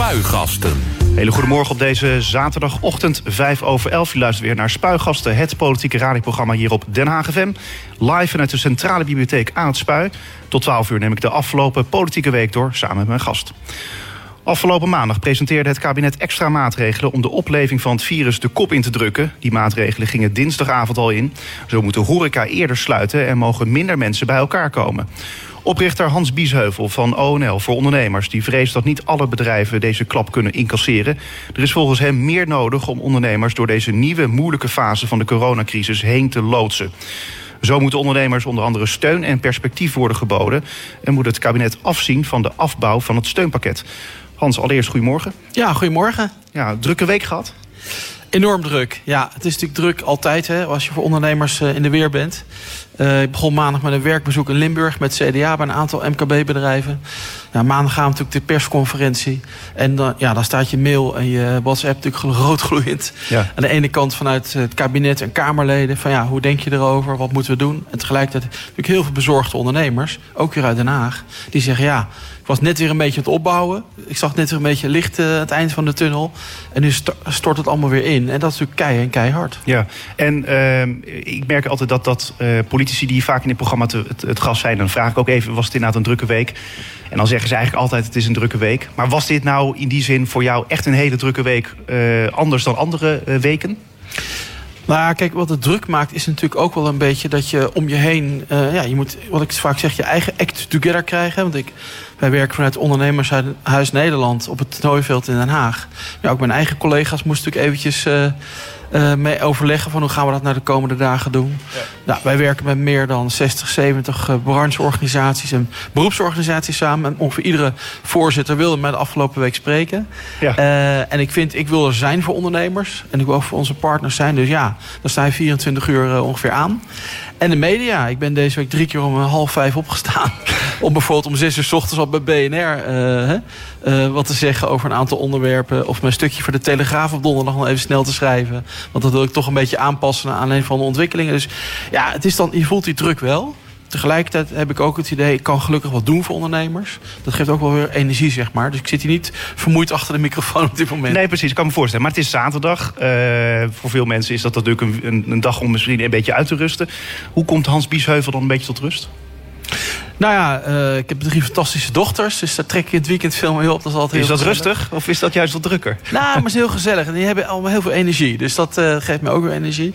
Spuigasten. Hele goedemorgen op deze zaterdagochtend, 5 over 11. U luistert weer naar Spuigasten, het politieke radioprogramma hier op Den Haag FM. Live vanuit de Centrale Bibliotheek aan het Spui. Tot 12 uur neem ik de afgelopen politieke week door, samen met mijn gast. Afgelopen maandag presenteerde het kabinet extra maatregelen om de opleving van het virus de kop in te drukken. Die maatregelen gingen dinsdagavond al in. Zo moet de horeca eerder sluiten en mogen minder mensen bij elkaar komen. Oprichter Hans Biesheuvel van ONL voor ondernemers... die vreest dat niet alle bedrijven deze klap kunnen incasseren. Er is volgens hem meer nodig om ondernemers... door deze nieuwe moeilijke fase van de coronacrisis heen te loodsen. Zo moeten ondernemers onder andere steun en perspectief worden geboden... en moet het kabinet afzien van de afbouw van het steunpakket. Hans, allereerst goedemorgen. Ja, goedemorgen. Ja, drukke week gehad? Enorm druk. Ja, het is natuurlijk druk altijd hè, als je voor ondernemers uh, in de weer bent. Uh, ik begon maandag met een werkbezoek in Limburg met CDA bij een aantal MKB-bedrijven. Ja, maandag gaan we natuurlijk de persconferentie. En dan, ja, dan staat je mail en je WhatsApp natuurlijk roodgloeiend. Ja. Aan de ene kant vanuit het kabinet en Kamerleden. Van ja, hoe denk je erover? Wat moeten we doen? En tegelijkertijd natuurlijk heel veel bezorgde ondernemers. Ook weer uit Den Haag. Die zeggen ja, was net weer een beetje aan het opbouwen. Ik zag net weer een beetje licht uh, aan het eind van de tunnel. En nu stort het allemaal weer in. En dat is natuurlijk keihard. Ja, en uh, ik merk altijd dat, dat uh, politici die vaak in dit programma het, het gas zijn... dan vraag ik ook even, was het inderdaad een drukke week? En dan zeggen ze eigenlijk altijd, het is een drukke week. Maar was dit nou in die zin voor jou echt een hele drukke week... Uh, anders dan andere weken? Nou, kijk, wat het druk maakt is natuurlijk ook wel een beetje dat je om je heen... Uh, ja, je moet, wat ik vaak zeg, je eigen act together krijgen. Want ik, wij werken vanuit Ondernemershuis Nederland op het toernooiveld in Den Haag. Ja, ook mijn eigen collega's moesten natuurlijk eventjes... Uh, uh, mee overleggen van hoe gaan we dat naar de komende dagen doen. Ja. Nou, wij werken met meer dan 60, 70 uh, brancheorganisaties en beroepsorganisaties samen. En ongeveer iedere voorzitter wilde mij de afgelopen week spreken. Ja. Uh, en ik vind, ik wil er zijn voor ondernemers. En ik wil ook voor onze partners zijn. Dus ja, dan sta je 24 uur ongeveer aan. En de media. Ik ben deze week drie keer om half vijf opgestaan. om bijvoorbeeld om zes uur s ochtends op bij BNR uh, uh, wat te zeggen over een aantal onderwerpen. Of mijn stukje voor de Telegraaf op donderdag nog even snel te schrijven. Want dat wil ik toch een beetje aanpassen aan een van de ontwikkelingen. Dus ja, het is dan, je voelt die druk wel. Tegelijkertijd heb ik ook het idee, ik kan gelukkig wat doen voor ondernemers. Dat geeft ook wel weer energie, zeg maar. Dus ik zit hier niet vermoeid achter de microfoon op dit moment. Nee, precies, ik kan me voorstellen. Maar het is zaterdag. Uh, voor veel mensen is dat natuurlijk een, een, dag om misschien een beetje uit te rusten. Hoe komt Hans Biesheuvel dan een beetje tot rust? Nou ja, uh, ik heb drie fantastische dochters. Dus daar trek je het weekend veel mee op. Dat is, altijd is dat rustig of is dat juist wat drukker? Nou, maar het is heel gezellig. En die hebben allemaal heel veel energie. Dus dat uh, geeft me ook weer energie.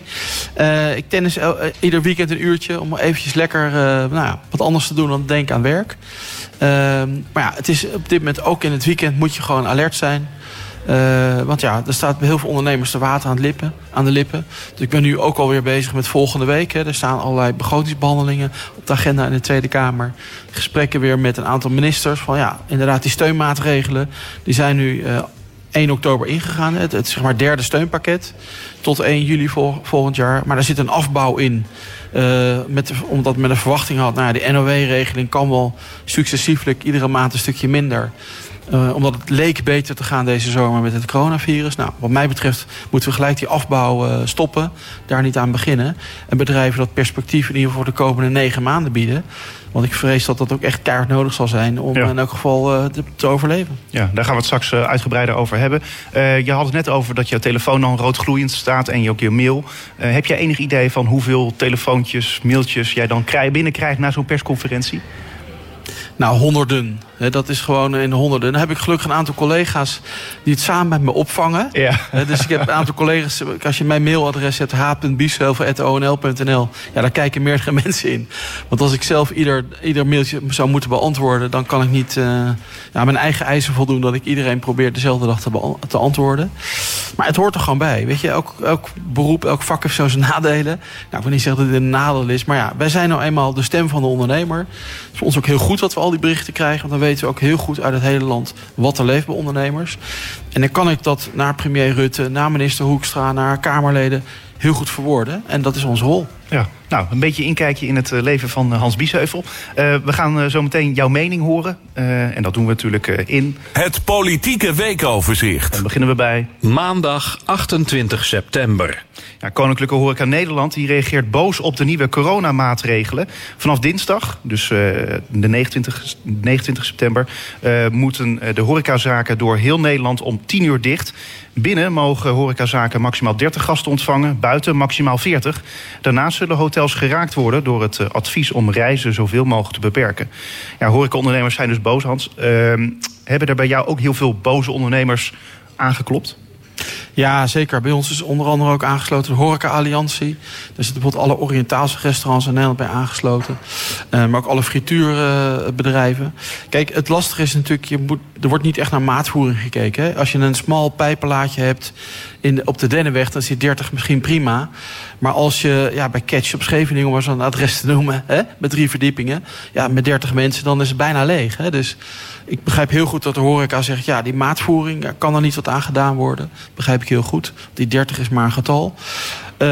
Uh, ik tennis ieder weekend een uurtje. Om eventjes lekker nou wat anders te doen dan denken aan werk. Ehm, maar ja, het is op dit moment ook in het weekend moet je gewoon alert zijn. Uh, want ja, er staat bij heel veel ondernemers de water aan, lippen, aan de lippen. Dus ik ben nu ook alweer bezig met volgende week. Hè. Er staan allerlei begrotingsbehandelingen op de agenda in de Tweede Kamer. Gesprekken weer met een aantal ministers. Van ja, inderdaad, die steunmaatregelen die zijn nu uh, 1 oktober ingegaan. Het, het zeg maar derde steunpakket tot 1 juli vol, volgend jaar. Maar daar zit een afbouw in. Uh, met, omdat men een verwachting had, nou ja, de NOW-regeling kan wel successieflijk iedere maand een stukje minder. Uh, omdat het leek beter te gaan deze zomer met het coronavirus. Nou, wat mij betreft moeten we gelijk die afbouw uh, stoppen. Daar niet aan beginnen. En bedrijven dat perspectief in ieder geval voor de komende negen maanden bieden. Want ik vrees dat dat ook echt keihard nodig zal zijn om ja. in elk geval uh, te, te, overleven. Ja, daar gaan we het straks uitgebreider over hebben. je had het net over dat je telefoon dan roodgloeiend staat en je ook je mail. heb jij enig idee van hoeveel telefoontjes, mailtjes jij dan krijg, binnenkrijgt na zo'n persconferentie? Nou, honderden. Dat is gewoon in de honderden. Dan heb ik gelukkig een aantal collega's die het samen met me opvangen. Ja. Dus ik heb een aantal collega's. Als je mijn mailadres hebt, h.biesheuvel.onl.nl. Ja, daar kijken meerdere mensen in. Want als ik zelf ieder, ieder mailtje zou moeten beantwoorden... dan kan ik niet uh, ja, mijn eigen eisen voldoen... dat ik iedereen probeer dezelfde dag te, te antwoorden. Maar het hoort er gewoon bij. Weet je, elk, elk beroep, elk vak heeft zo zijn nadelen. Nou, ik wil niet zeggen dat dit een nadeel is. Maar ja, wij zijn nou eenmaal de stem van de ondernemer. Het is voor ons ook heel goed dat we al die berichten krijgen. Want dan weten we ook heel goed uit het hele land wat er leeft bij ondernemers. En dan kan ik dat naar premier Rutte, naar minister Hoekstra, naar Kamerleden heel goed verwoorden. En dat is onze rol. Ja, Nou, een beetje inkijkje in het leven van Hans Biesheuvel. we gaan zo meteen jouw mening horen. en dat doen we natuurlijk in... Het politieke weekoverzicht. Dan beginnen we bij... Maandag 28 september. Ja, Koninklijke Horeca Nederland die reageert boos op de nieuwe coronamaatregelen. Vanaf dinsdag, dus de 29, 29 september... moeten de horecazaken door heel Nederland om 10 uur dicht... Binnen mogen horecazaken maximaal 30 gasten ontvangen, buiten maximaal 40. Daarnaast zullen hotels geraakt worden door het eh, advies om reizen zoveel mogelijk te beperken. Ja, horecaondernemers zijn dus boos, Hans. Uh, hebben er bij jou ook heel veel boze ondernemers aangeklopt? Ja, zeker. Bij ons is onder andere ook aangesloten de Horeca Alliantie. Daar zitten bijvoorbeeld alle Oriëntaalse restaurants in Nederland bij aangesloten. Uh, maar ook alle frituurbedrijven. Kijk, het lastige is natuurlijk, je moet, er wordt niet echt naar maatvoering gekeken. Hè? Als je een smal pijpenlaadje hebt in, op de Dennenweg, dan zit 30 misschien prima. Maar als je ja, bij Catch op Scheveningen, om maar zo'n adres te noemen, hè, met drie verdiepingen, ja, met 30 mensen, dan is het bijna leeg. Hè? Dus ik begrijp heel goed dat de horeca zegt... ja, die maatvoering, kan er niet wat aan gedaan worden. begrijp ik heel goed. Die 30 is maar een getal. Uh,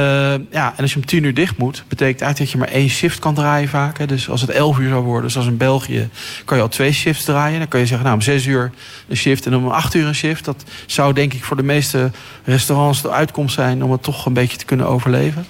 ja, en als je om 10 uur dicht moet, betekent eigenlijk dat je maar één shift kan draaien vaak. Hè. Dus als het 11 uur zou worden, zoals in België, kan je al twee shifts draaien. Dan kan je zeggen, nou om 6 uur een shift en om 8 uur een shift. Dat zou denk ik voor de meeste restaurants de uitkomst zijn om het toch een beetje te kunnen overleven.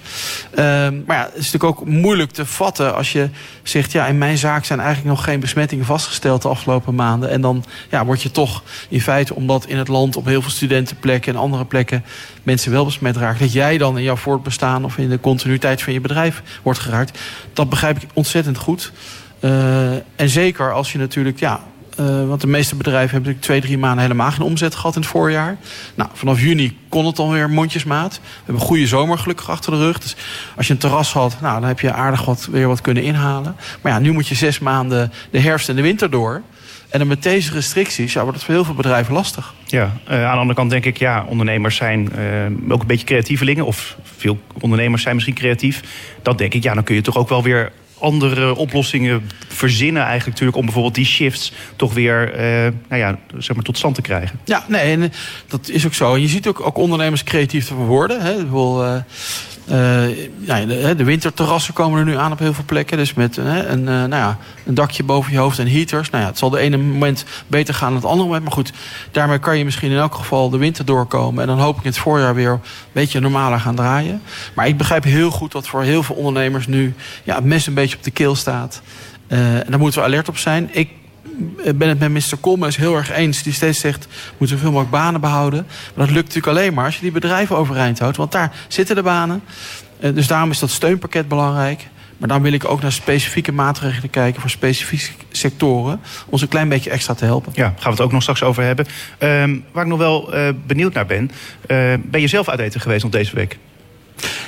Uh, maar ja, het is natuurlijk ook moeilijk te vatten als je zegt, ja, in mijn zaak zijn eigenlijk nog geen besmettingen vastgesteld de afgelopen maanden. En dan ja, word je toch in feite, omdat in het land op heel veel studentenplekken en andere plekken mensen wel besmet raken, dat jij dan in jouw voortbestaan of in de continuïteit van je bedrijf wordt geraakt. Dat begrijp ik ontzettend goed. Uh, en zeker als je natuurlijk, ja, uh, want de meeste bedrijven hebben natuurlijk twee, drie maanden helemaal geen omzet gehad in het voorjaar. Nou, vanaf juni kon het dan weer mondjesmaat. We hebben een goede zomer gelukkig achter de rug. Dus als je een terras had, nou, dan heb je aardig wat, weer wat kunnen inhalen. Maar ja, nu moet je zes maanden de herfst en de winter door. En dan met deze restricties ja, wordt het voor heel veel bedrijven lastig. Ja, uh, aan de andere kant denk ik, ja, ondernemers zijn uh, ook een beetje creatievelingen. Of veel ondernemers zijn misschien creatief. Dat denk ik, ja, dan kun je toch ook wel weer andere oplossingen verzinnen eigenlijk natuurlijk... om bijvoorbeeld die shifts toch weer uh, nou ja, zeg maar tot stand te krijgen. Ja, nee, en dat is ook zo. En je ziet ook, ook ondernemers creatief te worden. Hè. Uh, ja, de, de, winterterrassen komen er nu aan op heel veel plekken. Dus met een, uh, nou ja, een dakje boven je hoofd en heaters. Nou ja, het zal de ene moment beter gaan dan het andere moment. Maar goed, daarmee kan je misschien in elk geval de winter doorkomen. En dan hoop ik in het voorjaar weer een beetje normaler gaan draaien. Maar ik begrijp heel goed dat voor heel veel ondernemers nu ja, het mes een beetje op de keel staat. en daar moeten we alert op zijn. Ik ben het met Mr. Kolmes heel erg eens. Die steeds zegt, moeten zoveel mogelijk banen behouden. Maar dat lukt natuurlijk alleen maar als je die bedrijven overeind houdt. Want daar zitten de banen. Eh, dus daarom is dat steunpakket belangrijk. Maar dan wil ik ook naar specifieke maatregelen kijken voor specifieke sectoren. Om ons een klein beetje extra te helpen. Ja, gaan we het ook nog straks over hebben. Uh, waar ik nog wel uh, benieuwd naar ben. Uh, ben je zelf uit eten geweest nog deze week?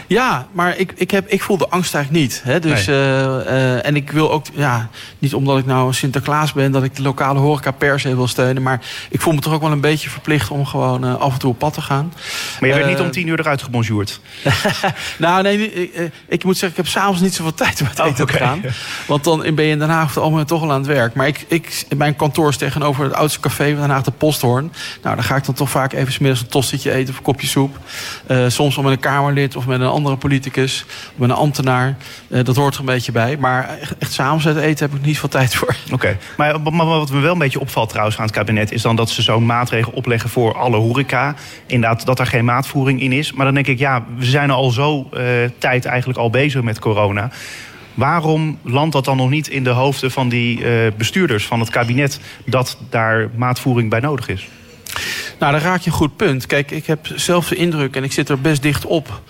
Ja, maar ik, ik, heb, ik voel de angst eigenlijk niet. Hè? Dus, nee. uh, uh, en ik wil ook, ja, niet omdat ik nou Sinterklaas ben, dat ik de lokale horeca per se wil steunen. Maar ik voel me toch ook wel een beetje verplicht om gewoon uh, af en toe op pad te gaan. Maar je werd niet om tien uur eruit gebonjourd? nou, nee, ik, ik, moet zeggen, ik heb s'avonds niet zoveel tijd om het eten oh, okay. te gaan. Want dan ben je in Den Haag allemaal toch al aan het werk. Maar ik, ik, mijn kantoor is tegenover het oudste café van Den Haag, de Posthoorn. Nou, dan ga ik dan toch vaak even smiddags een tostietje eten of een kopje soep. soms wel met een kamerlid of met een andere politicus, of met een ambtenaar. Uh, dat hoort er een beetje bij. Maar echt s'avonds uit eten heb ik niet veel tijd voor. Oké, okay. maar, maar, wat me wel een beetje opvalt trouwens aan het kabinet... is dan dat ze zo'n maatregel opleggen voor alle horeca. Inderdaad, dat er geen maatvoering in is. Maar dan denk ik, ja, we zijn al zo uh, tijd eigenlijk al bezig met corona... Waarom landt dat dan nog niet in de hoofden van die uh, bestuurders van het kabinet dat daar maatvoering bij nodig is? Nou, dan raak je een goed punt. Kijk, ik heb zelf de indruk, en ik zit er best dicht op...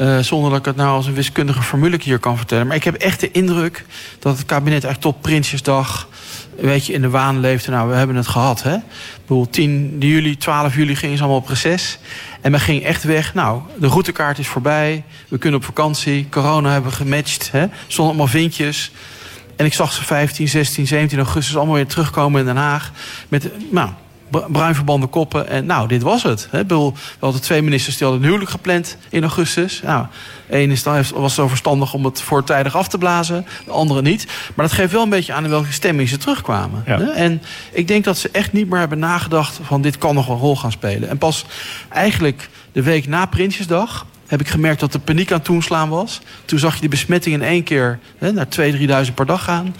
Uh, zonder dat ik het nou als een wiskundige formule hier kan vertellen. Maar ik heb echt de indruk dat het kabinet echt tot Prinsjesdag... weet je, in de waan leefde. Nou, we hebben het gehad, hè. Ik bedoel, 10 juli, 12 juli gingen ze allemaal op reces. En men ging echt weg. Nou, de routekaart is voorbij. We kunnen op vakantie. Corona hebben we gematcht, hè. Zonder allemaal vinkjes. En ik zag ze 15, 16, 17 augustus allemaal weer terugkomen in Den Haag. Met, nou, bruin verbanden koppen. En nou, dit was het. Hè. We hadden twee ministers die hadden een huwelijk gepland in augustus. Nou, één is dan, was zo verstandig om het voortijdig af te blazen. De andere niet. Maar dat geeft wel een beetje aan in welke stemming ze terugkwamen. Ja. Hè. En ik denk dat ze echt niet meer hebben nagedacht van dit kan nog een rol gaan spelen. En pas eigenlijk de week na Prinsjesdag heb ik gemerkt dat de paniek aan het toeslaan was. Toen zag je die besmetting in één keer hè, naar 2.000, 3.000 per dag gaan.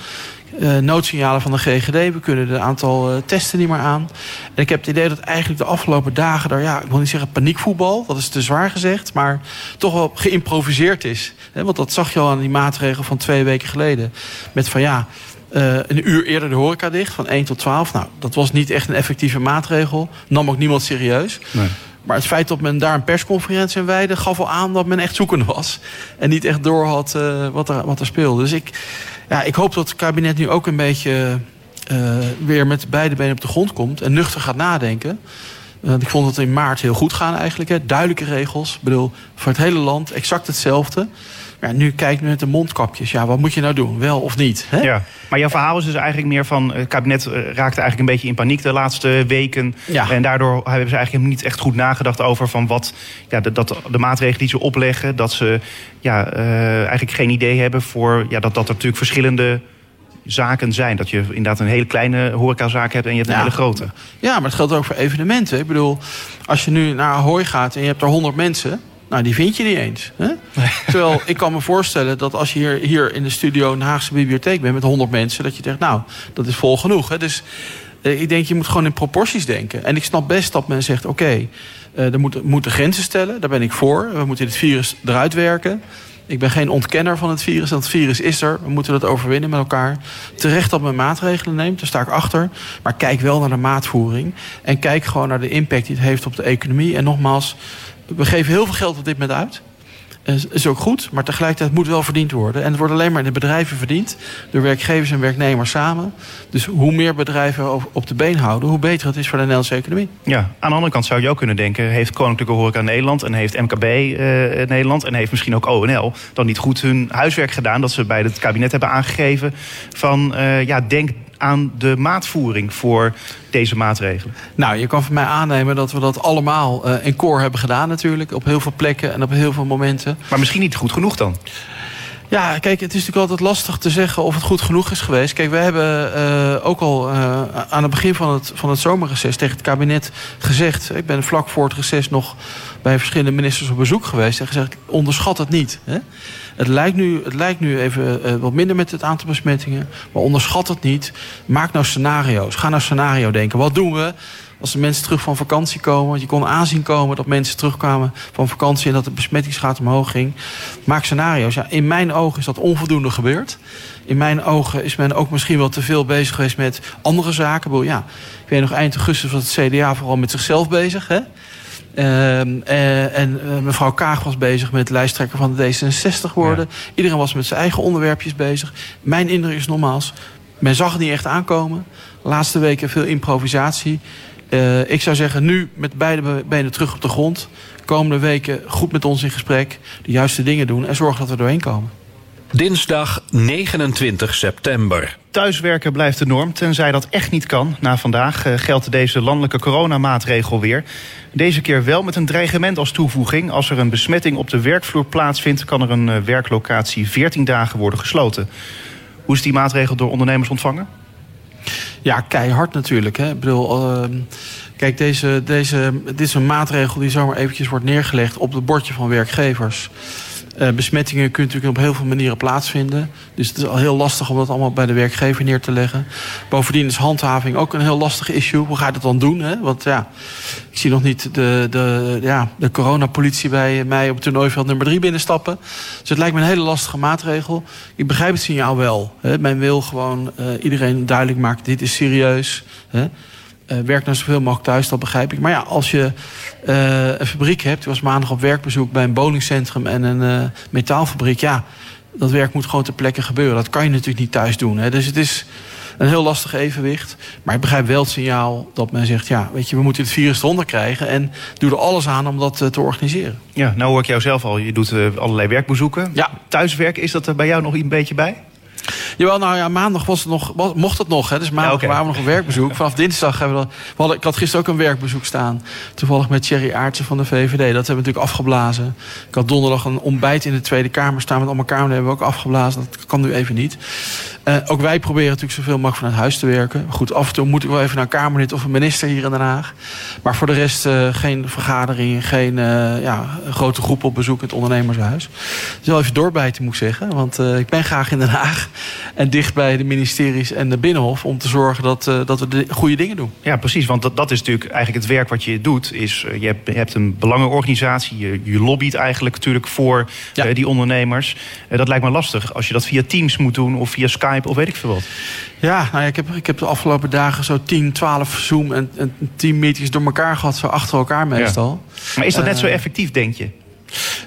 Uh, noodsignalen van de GGD. We kunnen het aantal uh, testen niet meer aan. En ik heb het idee dat eigenlijk de afgelopen dagen... daar, ja, ik wil niet zeggen paniekvoetbal, dat is te zwaar gezegd... maar toch wel geïmproviseerd is. Want dat zag je al aan die maatregel van twee weken geleden. Met van ja, uh, een uur eerder de horeca dicht, van 1 tot 12. Nou, dat was niet echt een effectieve maatregel. Nam ook niemand serieus. Nee. Maar het feit dat men daar een persconferentie in wijde... gaf al aan dat men echt zoekende was. En niet echt door had uh, wat, er, wat er speelde. Dus ik, ja, ik hoop dat het kabinet nu ook een beetje... Uh, weer met beide benen op de grond komt... en nuchter gaat nadenken. Ik vond het in maart heel goed gaan eigenlijk. Hè. Duidelijke regels. Ik bedoel, voor het hele land exact hetzelfde. Ja, nu kijkt met de mondkapjes. Ja, wat moet je nou doen? Wel of niet? Hè? Ja, maar jouw verhaal is dus eigenlijk meer van... het kabinet raakte eigenlijk een beetje in paniek de laatste weken. Ja. En daardoor hebben ze eigenlijk niet echt goed nagedacht over... van wat ja, de, dat de maatregelen die ze opleggen... dat ze ja, uh, eigenlijk geen idee hebben voor... Ja, dat, dat er natuurlijk verschillende zaken zijn. Dat je inderdaad een hele kleine horecazaak hebt en je hebt een ja. hele grote. Ja, maar het geldt ook voor evenementen. Ik bedoel, als je nu naar Ahoy gaat en je hebt er 100 mensen... Nou, die vind je niet eens. Hè? Nee. Terwijl ik kan me voorstellen dat als je hier, hier in de studio in de Haagse bibliotheek bent met 100 mensen, dat je denkt, nou, dat is vol genoeg. Hè? Dus uh, ik denk, je moet gewoon in proporties denken. En ik snap best dat men zegt, oké, okay, uh, er moeten, moeten grenzen stellen. Daar ben ik voor. We moeten het virus eruit werken. Ik ben geen ontkenner van het virus. Want het virus is er. We moeten dat overwinnen met elkaar. Terecht dat men maatregelen neemt. Daar sta ik achter. Maar kijk wel naar de maatvoering. En kijk gewoon naar de impact die het heeft op de economie. En nogmaals, we geven heel veel geld op dit moment uit. Dat is ook goed, maar tegelijkertijd moet wel verdiend worden. En het wordt alleen maar in de bedrijven verdiend. Door werkgevers en werknemers samen. Dus hoe meer bedrijven op de been houden... hoe beter het is voor de Nederlandse economie. Ja, aan de andere kant zou je ook kunnen denken... heeft Koninklijke Horeca Nederland en heeft MKB uh, Nederland... en heeft misschien ook ONL dan niet goed hun huiswerk gedaan... dat ze bij het kabinet hebben aangegeven van... Uh, ja, denk aan de maatvoering voor deze maatregelen? Nou, je kan van mij aannemen dat we dat allemaal uh, in koor hebben gedaan natuurlijk. Op heel veel plekken en op heel veel momenten. Maar misschien niet goed genoeg dan? Ja, kijk, het is natuurlijk altijd lastig te zeggen of het goed genoeg is geweest. Kijk, we hebben uh, ook al uh, aan het begin van het, van het zomerreces tegen het kabinet gezegd... ik ben vlak voor het reces nog bij verschillende ministers op bezoek geweest... en gezegd, onderschat het niet. Hè? Het lijkt nu, het lijkt nu even uh, wat minder met het aantal besmettingen. Maar onderschat het niet. Maak nou scenario's. Ga nou scenario denken. Wat doen we als de mensen terug van vakantie komen? Want je kon aanzien komen dat mensen terugkwamen van vakantie... en dat de besmettingsgraad omhoog ging. Maak scenario's. Ja, in mijn ogen is dat onvoldoende gebeurd. In mijn ogen is men ook misschien wel te veel bezig geweest met andere zaken. Ja, ik weet nog eind augustus was het CDA vooral met zichzelf bezig. Hè? Uh, uh, en uh, mevrouw Kaag was bezig met lijsttrekker van de D66 worden. Ja. Iedereen was met zijn eigen onderwerpjes bezig. Mijn indruk is nogmaals, men zag het niet echt aankomen. De laatste weken veel improvisatie. Uh, ik zou zeggen, nu met beide benen terug op de grond. Komende weken goed met ons in gesprek. De juiste dingen doen en zorgen dat we doorheen komen. Dinsdag 29 september. Thuiswerken blijft de norm, tenzij dat echt niet kan. Na vandaag uh, geldt deze landelijke coronamaatregel weer. Deze keer wel met een dreigement als toevoeging. Als er een besmetting op de werkvloer plaatsvindt... kan er een uh, werklocatie 14 dagen worden gesloten. Hoe is die maatregel door ondernemers ontvangen? Ja, keihard natuurlijk. Hè. Ik bedoel, uh, kijk, deze, deze, dit is een maatregel die zomaar eventjes wordt neergelegd... op het bordje van werkgevers... Uh, besmettingen kunnen natuurlijk op heel veel manieren plaatsvinden. Dus het is al heel lastig om dat allemaal bij de werkgever neer te leggen. Bovendien is handhaving ook een heel lastig issue. Hoe ga je dat dan doen? Hè? Want ja, ik zie nog niet de, de, ja, de coronapolitie bij mij op toernooiveld nummer 3 binnenstappen. Dus het lijkt me een hele lastige maatregel. Ik begrijp het signaal wel. Hè? Men wil gewoon uh, iedereen duidelijk maken, dit is serieus. Hè? Uh, werk nou zoveel mogelijk thuis, dat begrijp ik. Maar ja, als je uh, een fabriek hebt... ik was maandag op werkbezoek bij een bowlingcentrum en een uh, metaalfabriek... ja, dat werk moet gewoon ter plekke gebeuren. Dat kan je natuurlijk niet thuis doen. Hè. Dus het is een heel lastig evenwicht. Maar ik begrijp wel het signaal dat men zegt... ja, weet je, we moeten het virus eronder krijgen... en doe er alles aan om dat te organiseren. Ja, nou hoor ik jou zelf al. Je doet allerlei werkbezoeken. Ja. Thuiswerken, is dat er bij jou nog een beetje bij? Jawel, nou ja, maandag was het nog, was, mocht het nog. Hè, dus maandag ja, okay. waren we nog een werkbezoek. Vanaf dinsdag hebben we, dat, we hadden, ik had gisteren ook een werkbezoek staan. Toevallig met Thierry Aartsen van de VVD. Dat hebben we natuurlijk afgeblazen. Ik had donderdag een ontbijt in de Tweede Kamer staan met allemaal Kamerleden. hebben we ook afgeblazen. Dat kan nu even niet. Uh, ook wij proberen natuurlijk zoveel mogelijk vanuit huis te werken. Goed, af en toe moet ik wel even naar een Kamerlid of een minister hier in Den Haag. Maar voor de rest uh, geen vergaderingen, geen uh, ja, grote groep op bezoek in het ondernemershuis. Is wel even doorbijten, moet ik zeggen. Want ik ben graag in Den Haag en dicht bij de ministeries en de Binnenhof... om te zorgen dat, dat we de goede dingen doen. Ja, precies. Want dat, dat is natuurlijk eigenlijk het werk wat je doet. Is, je, hebt, je hebt een belangenorganisatie, je, je lobbyt eigenlijk natuurlijk voor ja. die ondernemers. dat lijkt me lastig als je dat via Teams moet doen of via Skype of weet ik veel wat. Ja, nou ja, ik, heb, ik heb de afgelopen dagen zo 10, 12 Zoom en, en 10 meetings door elkaar gehad, zo achter elkaar meestal. Ja. Maar is dat net zo effectief, denk je?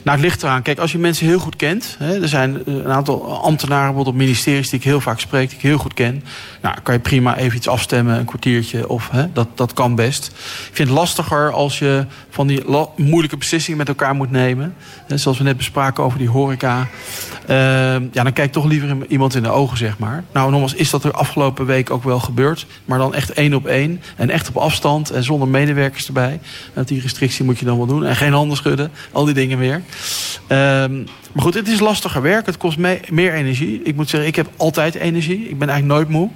Nou, het ligt eraan. Kijk, als je mensen heel goed kent. Hè, er zijn een aantal ambtenaren bijvoorbeeld op ministeries die ik heel vaak spreek, die ik heel goed ken. Nou, kan je prima even iets afstemmen, een kwartiertje. Of, hè, dat, dat kan best. Ik vind het lastiger als je van die moeilijke beslissingen met elkaar moet nemen. Hè, zoals we net bespraken over die horeca. Uh, ja, dan kijk toch liever iemand in de ogen, zeg maar. Nou, nogmaals, is dat er afgelopen week ook wel gebeurd. Maar dan echt één op één. En echt op afstand en zonder medewerkers erbij. Want die restrictie moet je dan wel doen. En geen handen schudden. Al die dingen meer. Um, maar goed, het is lastiger werk. Het kost me meer energie. Ik moet zeggen, ik heb altijd energie. Ik ben eigenlijk nooit moe.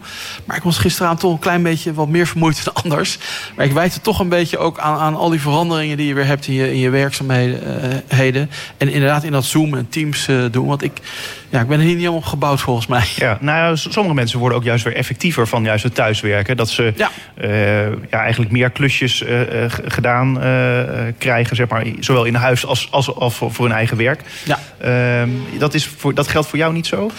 Maar ik was gisteravond toch een klein beetje wat meer vermoeid dan anders. Maar ik wijt het toch een beetje ook aan, aan al die veranderingen die je weer hebt in je, in je werkzaamheden. Uh, en inderdaad in dat Zoom en Teams uh, doen. Want ik, ja, ik ben er hier niet helemaal gebouwd volgens mij. Ja, nou, sommige mensen worden ook juist weer effectiever van juist het thuiswerken. Dat ze ja. Uh, ja eigenlijk meer klusjes gedaan krijgen, zeg maar. Zowel in huis als, als, als voor hun eigen werk. Ja. Ehm, dat, is voor, dat geldt voor jou niet zo?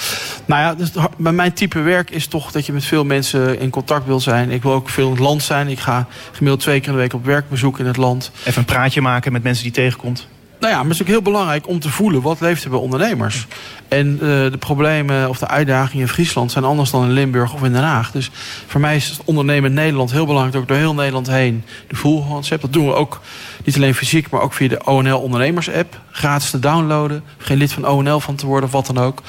Nou ja, dus, bij mijn type werk is toch dat je met veel mensen in contact wil zijn. Ik wil ook veel in het land zijn. Ik ga gemiddeld twee keer in de week op werkbezoek in het land. Even een praatje maken met mensen die tegenkomt. Nou ja, maar het is ook heel belangrijk om te voelen wat leeft er bij ondernemers. En uh, de problemen of de uitdagingen in Friesland zijn anders dan in Limburg of in Den Haag. Dus voor mij is het ondernemen in Nederland heel belangrijk, ook door heel Nederland heen, de voelconcept. Dat doen we ook niet alleen fysiek, maar ook via de ONL Ondernemers app. Gratis te downloaden, geen lid van ONL van te worden of wat dan ook.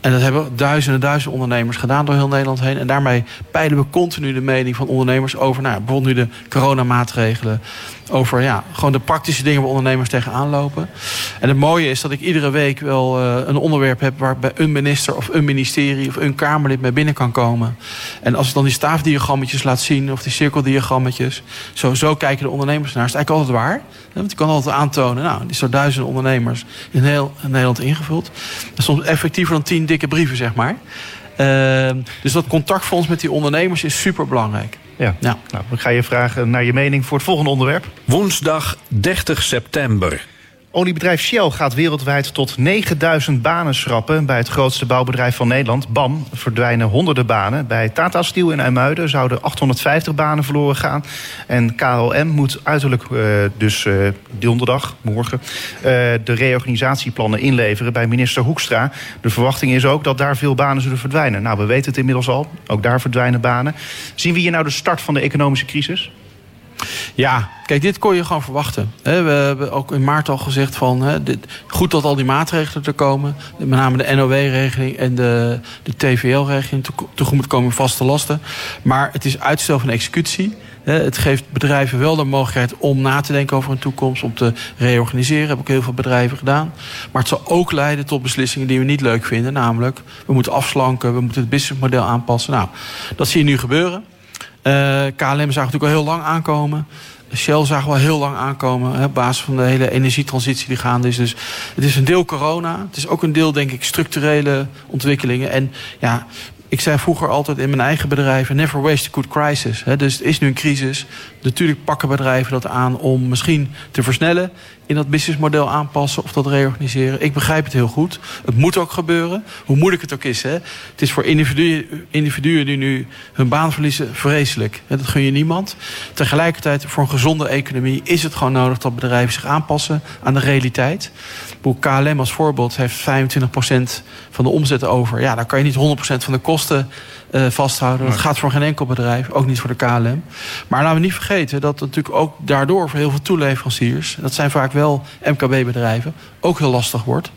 En dat hebben duizenden, duizenden ondernemers gedaan door heel Nederland heen. En daarmee peilen we continu de mening van ondernemers over nou, bijvoorbeeld nu de coronamaatregelen. Over ja, gewoon de praktische dingen waar ondernemers tegenaan lopen. En het mooie is dat ik iedere week wel uh, een onderwerp heb waar bij een minister of een ministerie of een Kamerlid mee binnen kan komen. En als ik dan die staafdiagrammetjes laat zien of die cirkeldiagrammetjes. Zo, zo kijken de ondernemers naar. Is eigenlijk altijd waar. Want je kan altijd aantonen, nou, die is door duizenden ondernemers in heel Nederland ingevuld. Soms effectiever dan tien dikke brieven, zeg maar. Uh, dus dat contactfonds met die ondernemers is super belangrijk. Ja. ja. Nou, ik ga je vragen naar je mening voor het volgende onderwerp. Woensdag 30 september. Oliebedrijf Shell gaat wereldwijd tot 9000 banen schrappen. Bij het grootste bouwbedrijf van Nederland, BAM, verdwijnen honderden banen. Bij Tata Steel in IJmuiden zouden 850 banen verloren gaan. En KLM moet uiterlijk, uh, dus uh, donderdag, morgen, uh, de reorganisatieplannen inleveren bij minister Hoekstra. De verwachting is ook dat daar veel banen zullen verdwijnen. Nou, we weten het inmiddels al. Ook daar verdwijnen banen. Zien we hier nou de start van de economische crisis? Ja, kijk, dit kon je gewoon verwachten. We hebben ook in maart al gezegd van... Goed dat al die maatregelen er komen. Met name de NOW-regeling en de, de TVL-regeling... tegemoet komen vaste lasten. Maar het is uitstel van executie. Het geeft bedrijven wel de mogelijkheid om na te denken over een toekomst... om te reorganiseren. Heb ook heel veel bedrijven gedaan. Maar het zal ook leiden tot beslissingen die we niet leuk vinden. Namelijk, we moeten afslanken, we moeten het businessmodel aanpassen. Nou, dat zie je nu gebeuren. Uh, KLM zagen natuurlijk al heel lang aankomen. Shell zagen we al heel lang aankomen. Hè, op basis van de hele energietransitie die gaande is. Dus het is een deel corona. Het is ook een deel, denk ik, structurele ontwikkelingen. En ja, ik zei vroeger altijd in mijn eigen bedrijf... never waste a good crisis. dus het is nu een crisis. Natuurlijk pakken bedrijven dat aan om misschien te versnellen... in dat businessmodel aanpassen of dat reorganiseren. Ik begrijp het heel goed. Het moet ook gebeuren. Hoe moeilijk het ook is. Hè. Het is voor individuen, individuen die nu hun baan verliezen vreselijk. Dat gun je niemand. Tegelijkertijd voor een gezonde economie is het gewoon nodig... dat bedrijven zich aanpassen aan de realiteit. KLM als voorbeeld heeft 25% van de omzet over. Ja, dan kan je niet 100% van de kosten uh, vasthouden. Dat gaat voor geen enkel bedrijf, ook niet voor de KLM. Maar laten we niet vergeten dat natuurlijk ook daardoor voor heel veel toeleveranciers... dat zijn vaak wel MKB-bedrijven, ook heel lastig wordt.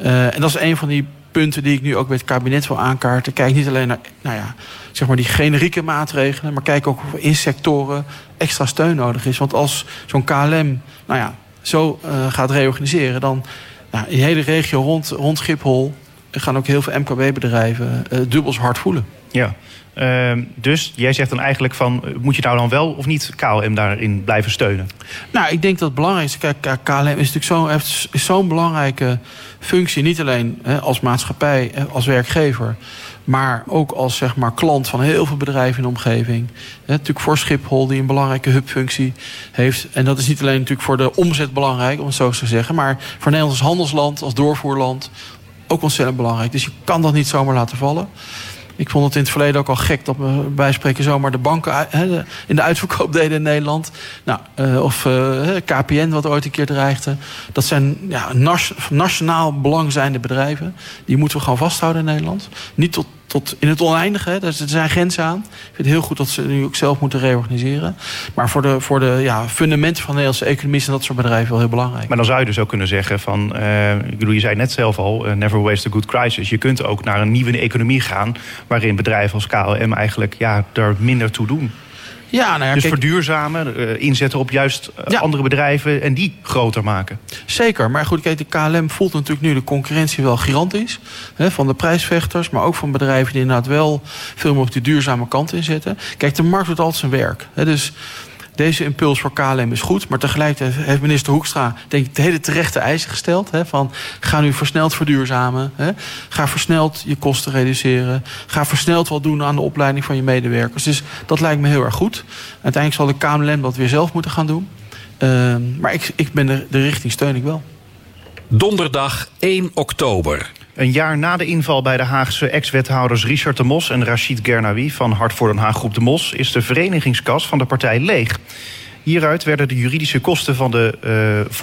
Uh, en dat is een van die punten die ik nu ook met het kabinet wil aankaarten. Kijk niet alleen naar nou ja, zeg maar die generieke maatregelen... maar kijk ook of in sectoren extra steun nodig is. Want als zo'n KLM nou ja, zo uh, gaat reorganiseren... dan nou, die hele regio rond, rond Schiphol gaan ook heel veel MKB-bedrijven uh, dubbel zo hard voelen. Ja, uh, dus jij zegt dan eigenlijk van... moet je nou dan wel of niet KLM daarin blijven steunen? Nou, ik denk dat het belangrijkste... Kijk, KLM is natuurlijk zo, heeft zo'n belangrijke functie. Niet alleen hè, als maatschappij, als werkgever... maar ook als zeg maar, klant van heel veel bedrijven in de omgeving. Hè, natuurlijk voor Schiphol, die een belangrijke hubfunctie heeft. En dat is niet alleen natuurlijk voor de omzet belangrijk, om het zo te zeggen... maar voor Nederland als handelsland, als doorvoerland... ook ontzettend belangrijk. Dus je kan dat niet zomaar laten vallen. Ik vond het in het verleden ook al gek dat we spreken zomaar de banken in de uitverkoop deden in Nederland. Nou, uh, of eh, KPN, wat ooit een keer dreigde. Dat zijn ja, nationaal belang zijnde bedrijven. Die moeten we gewoon vasthouden in Nederland. Niet tot tot in het oneindige. Er zijn grenzen aan. Ik vind het heel goed dat ze nu ook zelf moeten reorganiseren. Maar voor de, voor de ja, fundamenten van de Nederlandse economie zijn dat soort bedrijven wel heel belangrijk. Maar dan zou je dus ook kunnen zeggen van, uh, ik bedoel, je zei net zelf al, uh, never waste a good crisis. Je kunt ook naar een nieuwe economie gaan, waarin bedrijven als KLM eigenlijk ja, er minder toe doen. Ja, nou ja, dus verduurzamen, uh, inzetten op juist uh, andere bedrijven en die groter maken. Zeker, maar goed, kijk, de KLM voelt natuurlijk nu de concurrentie wel gigantisch. Hè, van de prijsvechters, maar ook van bedrijven die inderdaad wel veel meer op die duurzame kant inzetten. Kijk, de markt doet altijd zijn werk. Hè, dus deze impuls voor KLM is goed. Maar tegelijkertijd heeft minister Hoekstra denk ik de hele terechte eisen gesteld. Hè, van ga nu versneld verduurzamen. Hè, ga versneld je kosten reduceren. Ga versneld wat doen aan de opleiding van je medewerkers. Dus dat lijkt me heel erg goed. Uiteindelijk zal de KLM dat weer zelf moeten gaan doen. Uh, maar ik, ik ben de richting steun ik wel. Donderdag 1 oktober. Een jaar na de inval bij de Haagse ex-wethouders Richard de Mos en Rachid Gernawi van Hart voor Den Haag Groep de Mos is de verenigingskas van de partij leeg. Hieruit werden de juridische kosten van de,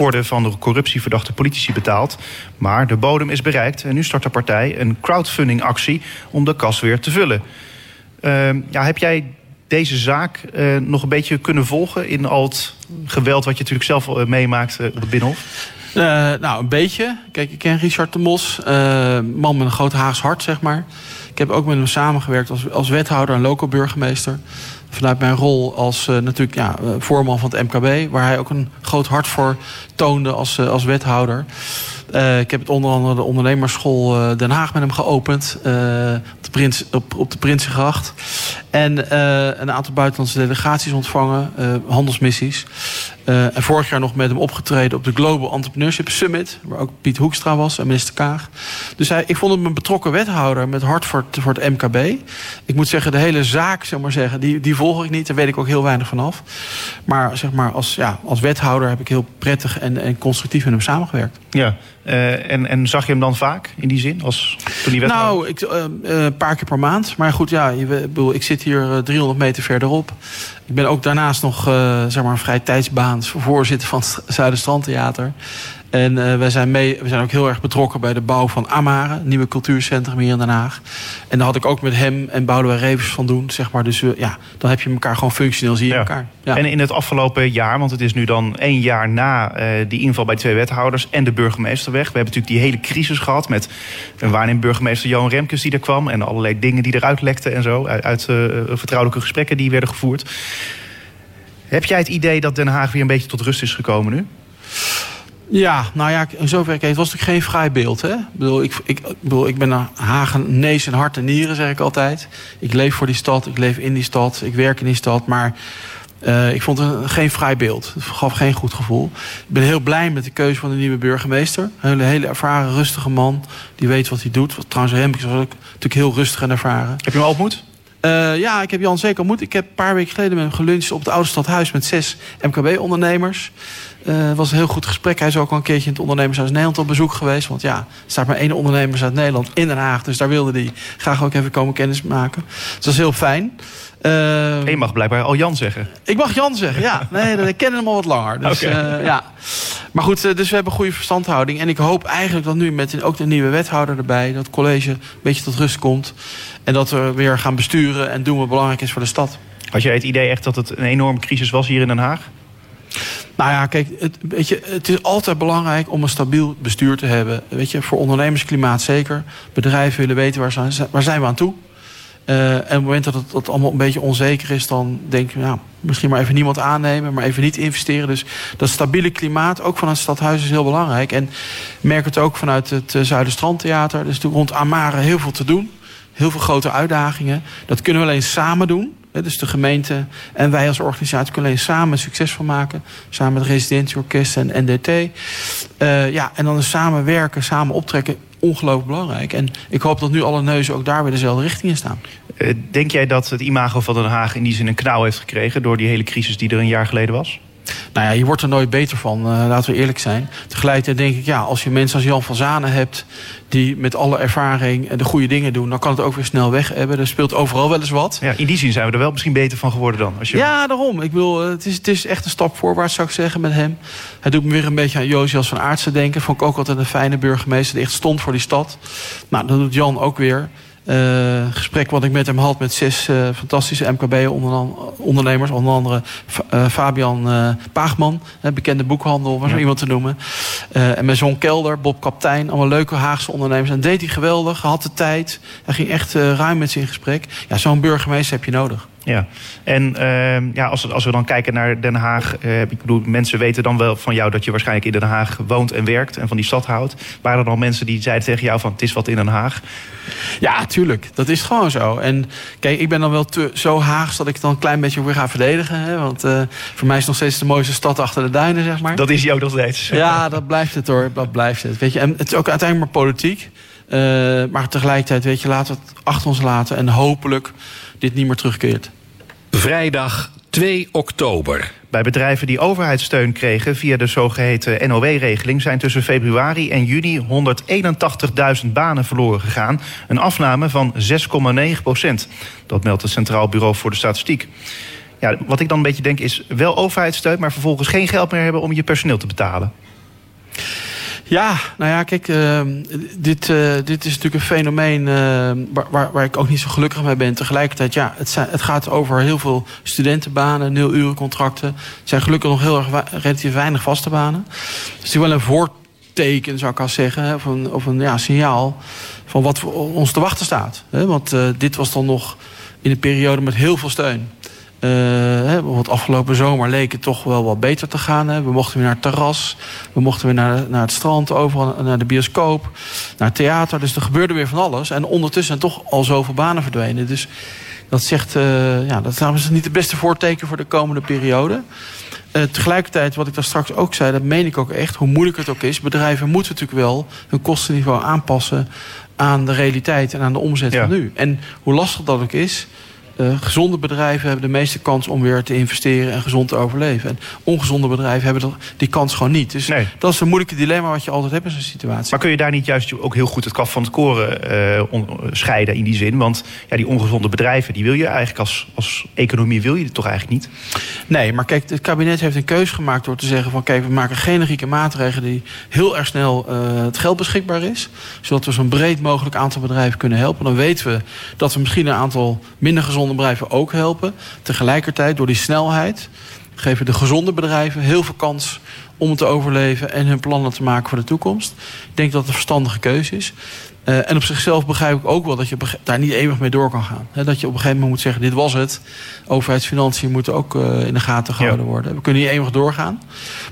uh, van de corruptieverdachte politici betaald. Maar de bodem is bereikt en nu start de partij een crowdfundingactie om de kas weer te vullen. Uh, ja, heb jij deze zaak uh, nog een beetje kunnen volgen in al het geweld wat je natuurlijk zelf meemaakt op het Binnenhof? Uh, nou, een beetje. Kijk, ik ken Richard de Mos. Uh, man met een groot Haags hart, zeg maar. Ik heb ook met hem samengewerkt als, als wethouder en local burgemeester. Vanuit mijn rol als uh, natuurlijk ja, voorman van het MKB... waar hij ook een groot hart voor toonde als, als wethouder. Uh, ik heb het onder andere de ondernemersschool uh, Den Haag met hem geopend. Op, de Prins, op, de Prinsengracht. En een aantal buitenlandse delegaties ontvangen. handelsmissies. en vorig jaar nog met hem opgetreden op de Global Entrepreneurship Summit. Waar ook Piet Hoekstra was en minister Kaag. Dus hij, ik vond hem een betrokken wethouder met hart voor, voor het MKB. Ik moet zeggen, de hele zaak, zeg maar zeggen, die, die volg ik niet. Daar weet ik ook heel weinig vanaf. Maar zeg maar, als, ja, als wethouder heb ik heel prettig en, en constructief met hem samengewerkt. Ja, uh, en, en zag je hem dan vaak in die zin? Als, toen die nou, ik, uh, een paar keer per maand. Maar goed, ja, je, bedoel, ik zit hier 300 meter verderop. Ik ben ook daarnaast nog zeg maar een vrij tijdsbaans voorzitter van het Zuiderstrandtheater. En wij zijn, mee, we zijn ook heel erg betrokken bij de bouw van Amare, een nieuwe cultuurcentrum hier in Den Haag. En daar had ik ook met hem en Boudewijn Revers van doen, zeg maar. Dus ja, dan heb je elkaar gewoon functioneel, zie je elkaar. Ja. En in het afgelopen jaar, want het is nu dan één jaar na die inval bij twee wethouders en de burgemeester weg. We hebben natuurlijk die hele crisis gehad met een waarnemend burgemeester Johan Remkes die er kwam. En allerlei dingen die eruit lekten en zo, uit, uit vertrouwelijke gesprekken die werden gevoerd. Heb jij het idee dat Den Haag weer een beetje tot rust is gekomen nu? Ja, nou ja, in zoverre het was natuurlijk geen vrij beeld. Hè? Ik, bedoel, ik, ik, bedoel, ik ben een nees en hart en nieren, zeg ik altijd. Ik leef voor die stad, ik leef in die stad, ik werk in die stad. Maar uh, ik vond het geen vrij beeld. Het gaf geen goed gevoel. Ik ben heel blij met de keuze van de nieuwe burgemeester. Een hele, hele ervaren, rustige man. Die weet wat hij doet. Trouwens, Hemkes was ook natuurlijk heel rustig en ervaren. Heb je hem al ontmoet? Uh, ja, ik heb Jan zeker ontmoet. Ik heb een paar weken geleden met hem geluncht op het Oude Stadhuis met zes MKB-ondernemers. Het uh, was een heel goed gesprek. Hij is ook al een keertje in het Ondernemershuis Nederland op bezoek geweest. Want ja, er staat maar één ondernemers uit Nederland in Den Haag. Dus daar wilde hij graag ook even komen kennismaken. Dus dat is heel fijn. Uh, je mag blijkbaar al Jan zeggen. Ik mag Jan zeggen, ja. Nee, ik ken hem al wat langer. Dus, okay. uh, ja. Maar goed, dus we hebben goede verstandhouding. En ik hoop eigenlijk dat nu met ook de nieuwe wethouder erbij... dat het college een beetje tot rust komt. En dat we weer gaan besturen en doen wat belangrijk is voor de stad. Had jij het idee echt dat het een enorme crisis was hier in Den Haag? Nou ja, kijk, het, weet je, het is altijd belangrijk om een stabiel bestuur te hebben. Weet je, voor ondernemersklimaat zeker. Bedrijven willen weten waar zijn, we aan toe. Uh, en op het moment dat het dat allemaal een beetje onzeker is, dan denk je, nou, misschien maar even niemand aannemen, maar even niet investeren. Dus dat stabiele klimaat, ook vanuit het stadhuis, is heel belangrijk. En merk het ook vanuit het uh, Zuiderstrandtheater. Er is rond Amare heel veel te doen. Heel veel grote uitdagingen. Dat kunnen we alleen samen doen. Dus de gemeente en wij als organisatie kunnen alleen samen succes van maken. Samen met residentieorkest en NDT. Uh, ja, en dan samenwerken, samen optrekken ongelooflijk belangrijk. En ik hoop dat nu alle neuzen ook daar weer dezelfde richting in staan. Uh, denk jij dat het imago van Den Haag in die zin een knauw heeft gekregen... door die hele crisis die er een jaar geleden was? Nou ja, je wordt er nooit beter van, uh, laten we eerlijk zijn. Tegelijkertijd denk ik, ja, als je mensen als Jan van Zanen hebt... die met alle ervaring de goede dingen doen... dan kan het ook weer snel weg hebben. Er speelt overal wel eens wat. Ja, in die zin zijn we er wel misschien beter van geworden dan. Als je... Ja, daarom. Ik bedoel, het is, het is echt een stap voorwaarts, zou ik zeggen, met hem. Hij doet me weer een beetje aan Josias van Aartsen denken. Vond ik ook altijd een fijne burgemeester die echt stond voor die stad. Nou, dat doet Jan ook weer. Uh, gesprek wat ik met hem had met zes uh, fantastische MKB-ondernemers. Onder andere uh, Fabian Paagman, bekende boekhandel, om ja. zo iemand te noemen. en met John Kelder, Bob Kaptein, allemaal leuke Haagse ondernemers. En deed hij geweldig, had de tijd. Hij ging echt ruim met ze in gesprek. Ja, zo'n burgemeester heb je nodig. Ja, en uh, ja, als, als we dan kijken naar Den Haag. Uh, ik bedoel, mensen weten dan wel van jou dat je waarschijnlijk in Den Haag woont en werkt en van die stad houdt. Waren er dan mensen die zeiden tegen jou van het is wat in Den Haag? Ja, tuurlijk. Dat is gewoon zo. En kijk, ik ben dan wel te, zo Haags dat ik het dan een klein beetje weer ga verdedigen. Hè? Want uh, voor mij is het nog steeds de mooiste stad achter de duinen, zeg maar. Dat is jou nog steeds. Ja, dat blijft het hoor. Dat blijft het. Weet je, en het is ook uiteindelijk maar politiek. Uh, maar tegelijkertijd, weet je, laten we het achter ons laten en hopelijk dit niet meer terugkeert. Vrijdag 2 oktober. Bij bedrijven die overheidssteun kregen via de zogeheten NOW-regeling zijn tussen februari en juni 181.000 banen verloren gegaan. Een afname van 6,9 procent. Dat meldt het Centraal Bureau voor de Statistiek. Ja, wat ik dan een beetje denk is wel overheidssteun, maar vervolgens geen geld meer hebben om je personeel te betalen. Ja, nou ja, kijk, uh, dit, uh, dit is natuurlijk een fenomeen uh, waar, waar ik ook niet zo gelukkig mee ben. Tegelijkertijd, ja, het, het gaat over heel veel studentenbanen, nul-urencontracten. Het zijn gelukkig nog heel erg relatief weinig vaste banen. Dus het is wel een voorteken, zou ik al zeggen, of een, of een ja, signaal van wat ons te wachten staat. Want dit was dan nog in een periode met heel veel steun. Uh, bijvoorbeeld afgelopen zomer leek het toch wel wat beter te gaan. Hè. We mochten weer naar het terras. We mochten weer naar, naar het strand, overal naar de bioscoop. Naar het theater. Dus er gebeurde weer van alles. En ondertussen zijn toch al zoveel banen verdwenen. Dus dat zegt, uh, ja, dat is niet het beste voorteken voor de komende periode. Uh, tegelijkertijd, wat ik daar straks ook zei, dat meen ik ook echt, hoe moeilijk het ook is. Bedrijven moeten natuurlijk wel hun kostenniveau aanpassen aan de realiteit en aan de omzet ja. van nu. En hoe lastig dat ook is, uh, gezonde bedrijven hebben de meeste kans om weer te investeren en gezond te overleven. En ongezonde bedrijven hebben die kans gewoon niet. Dus nee. dat is een moeilijke dilemma wat je altijd hebt in zo'n situatie. Maar kun je daar niet juist ook heel goed het kaf van het koren uh, scheiden in die zin? Want ja, die ongezonde bedrijven, die wil je eigenlijk als, als economie wil je toch eigenlijk niet? Nee, maar kijk, het kabinet heeft een keuze gemaakt door te zeggen van kijk, we maken generieke maatregelen die heel erg snel uh, het geld beschikbaar is. Zodat we zo'n breed mogelijk aantal bedrijven kunnen helpen. Dan weten we dat we misschien een aantal minder gezonde bedrijven ook helpen. Tegelijkertijd, door die snelheid, geven de gezonde bedrijven heel veel kans om te overleven en hun plannen te maken voor de toekomst. Ik denk dat het een verstandige keuze is. Uh, en op zichzelf begrijp ik ook wel dat je daar niet eeuwig mee door kan gaan. He, dat je op een gegeven moment moet zeggen, dit was het. Overheidsfinanciën moeten ook uh, in de gaten gehouden ja. worden. We kunnen niet eeuwig doorgaan.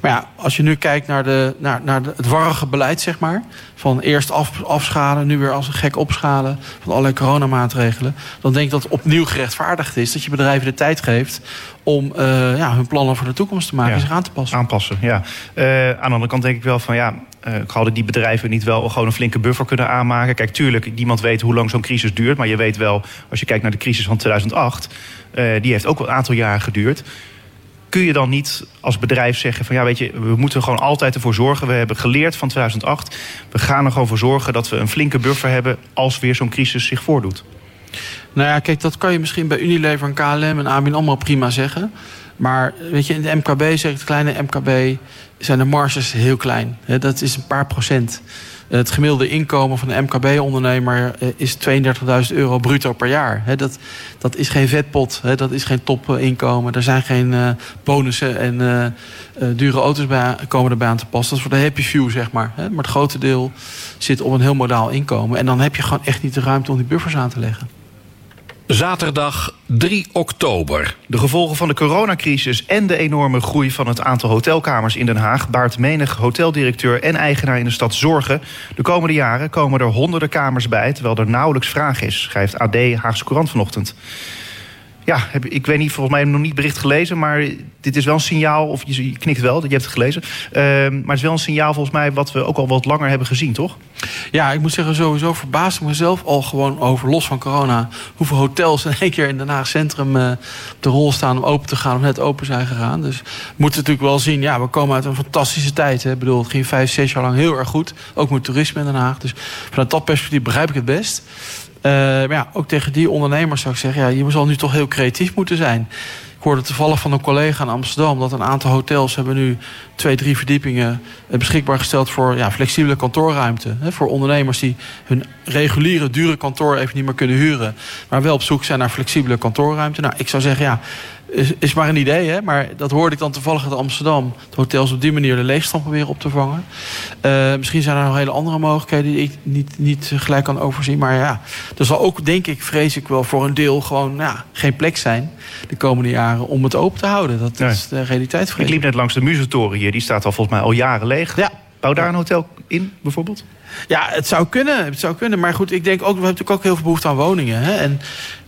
Maar ja, als je nu kijkt naar, de, naar, naar de, het warrige beleid, zeg maar. Van eerst af, afschalen, nu weer als een gek opschalen. Van allerlei coronamaatregelen. Dan denk ik dat het opnieuw gerechtvaardigd is. Dat je bedrijven de tijd geeft om uh, ja, hun plannen voor de toekomst te maken ja. en zich aan te passen. Aanpassen, ja. Uh, aan de andere kant denk ik wel van ja, uh, hadden die bedrijven niet wel gewoon een flinke buffer kunnen aanmaken. Kijk, tuurlijk, niemand weet hoe lang zo'n crisis duurt. Maar je weet wel, als je kijkt naar de crisis van 2008, die heeft ook wel een aantal jaren geduurd kun je dan niet als bedrijf zeggen van ja, weet je, we moeten gewoon altijd ervoor zorgen. We hebben geleerd van 2008. We gaan er gewoon voor zorgen dat we een flinke buffer hebben als weer zo'n crisis zich voordoet. Nou ja, kijk, dat kan je misschien bij Unilever en KLM en ABN allemaal prima zeggen. Maar weet je, in de MKB, zeg ik het kleine MKB, zijn de marges heel klein. Dat is een paar procent. Het gemiddelde inkomen van een MKB-ondernemer eh, is 32.000 euro bruto per jaar. Dat, dat is geen vetpot, dat is geen topinkomen. Er zijn geen eh, bonussen en dure auto's bij, komen erbij aan te passen. Dat is voor de happy few, zeg maar. Maar het grote deel zit op een heel modaal inkomen. En dan heb je gewoon echt niet de ruimte om die buffers aan te leggen. Zaterdag 3 oktober. De gevolgen van de coronacrisis en de enorme groei van het aantal hotelkamers in Den Haag baart menig hoteldirecteur en eigenaar in de stad zorgen. De komende jaren komen er honderden kamers bij, terwijl er nauwelijks vraag is, schrijft AD Haagse Courant vanochtend. Ja, heb, ik weet niet, volgens mij nog niet bericht gelezen, maar dit is wel een signaal, of je, knikt wel, dat je hebt het gelezen. Uh, maar het is wel een signaal volgens mij wat we ook al wat langer hebben gezien, toch? Ja, ik moet zeggen, sowieso verbaas ik mezelf al gewoon over, los van corona, hoeveel hotels in één keer in Den Haag Centrum uh, op de rol staan om open te gaan of net open zijn gegaan. Dus we moeten natuurlijk wel zien, ja, we komen uit een fantastische tijd. Hè. Ik bedoel, het ging vijf, zes jaar lang heel erg goed. Ook met toerisme in Den Haag. Dus vanuit dat perspectief begrijp ik het best. Uh, maar ja, ook tegen die ondernemers zou ik zeggen... Ja, je zal nu toch heel creatief moeten zijn. Ik hoorde toevallig van een collega in Amsterdam... dat een aantal hotels hebben nu twee, drie verdiepingen... beschikbaar gesteld voor ja, flexibele kantoorruimte. Hè, voor ondernemers die hun reguliere, dure kantoor even niet meer kunnen huren... maar wel op zoek zijn naar flexibele kantoorruimte. Nou, ik zou zeggen, ja, is, is maar een idee, hè? maar dat hoorde ik dan toevallig uit Amsterdam. De hotels op die manier de leegstand proberen op te vangen. Uh, misschien zijn er nog hele andere mogelijkheden die ik niet, niet gelijk kan overzien. Maar ja, er zal ook, denk ik, vrees ik wel voor een deel gewoon ja, geen plek zijn de komende jaren om het open te houden. Dat nee. is de realiteit. Vrees. Ik liep net langs de Muzentoren hier, die staat al volgens mij al jaren leeg. Ja. Bouw daar een hotel in, bijvoorbeeld? Ja, het zou kunnen. Het zou kunnen. Maar goed, ik denk ook, we hebben natuurlijk ook heel veel behoefte aan woningen. Hè? En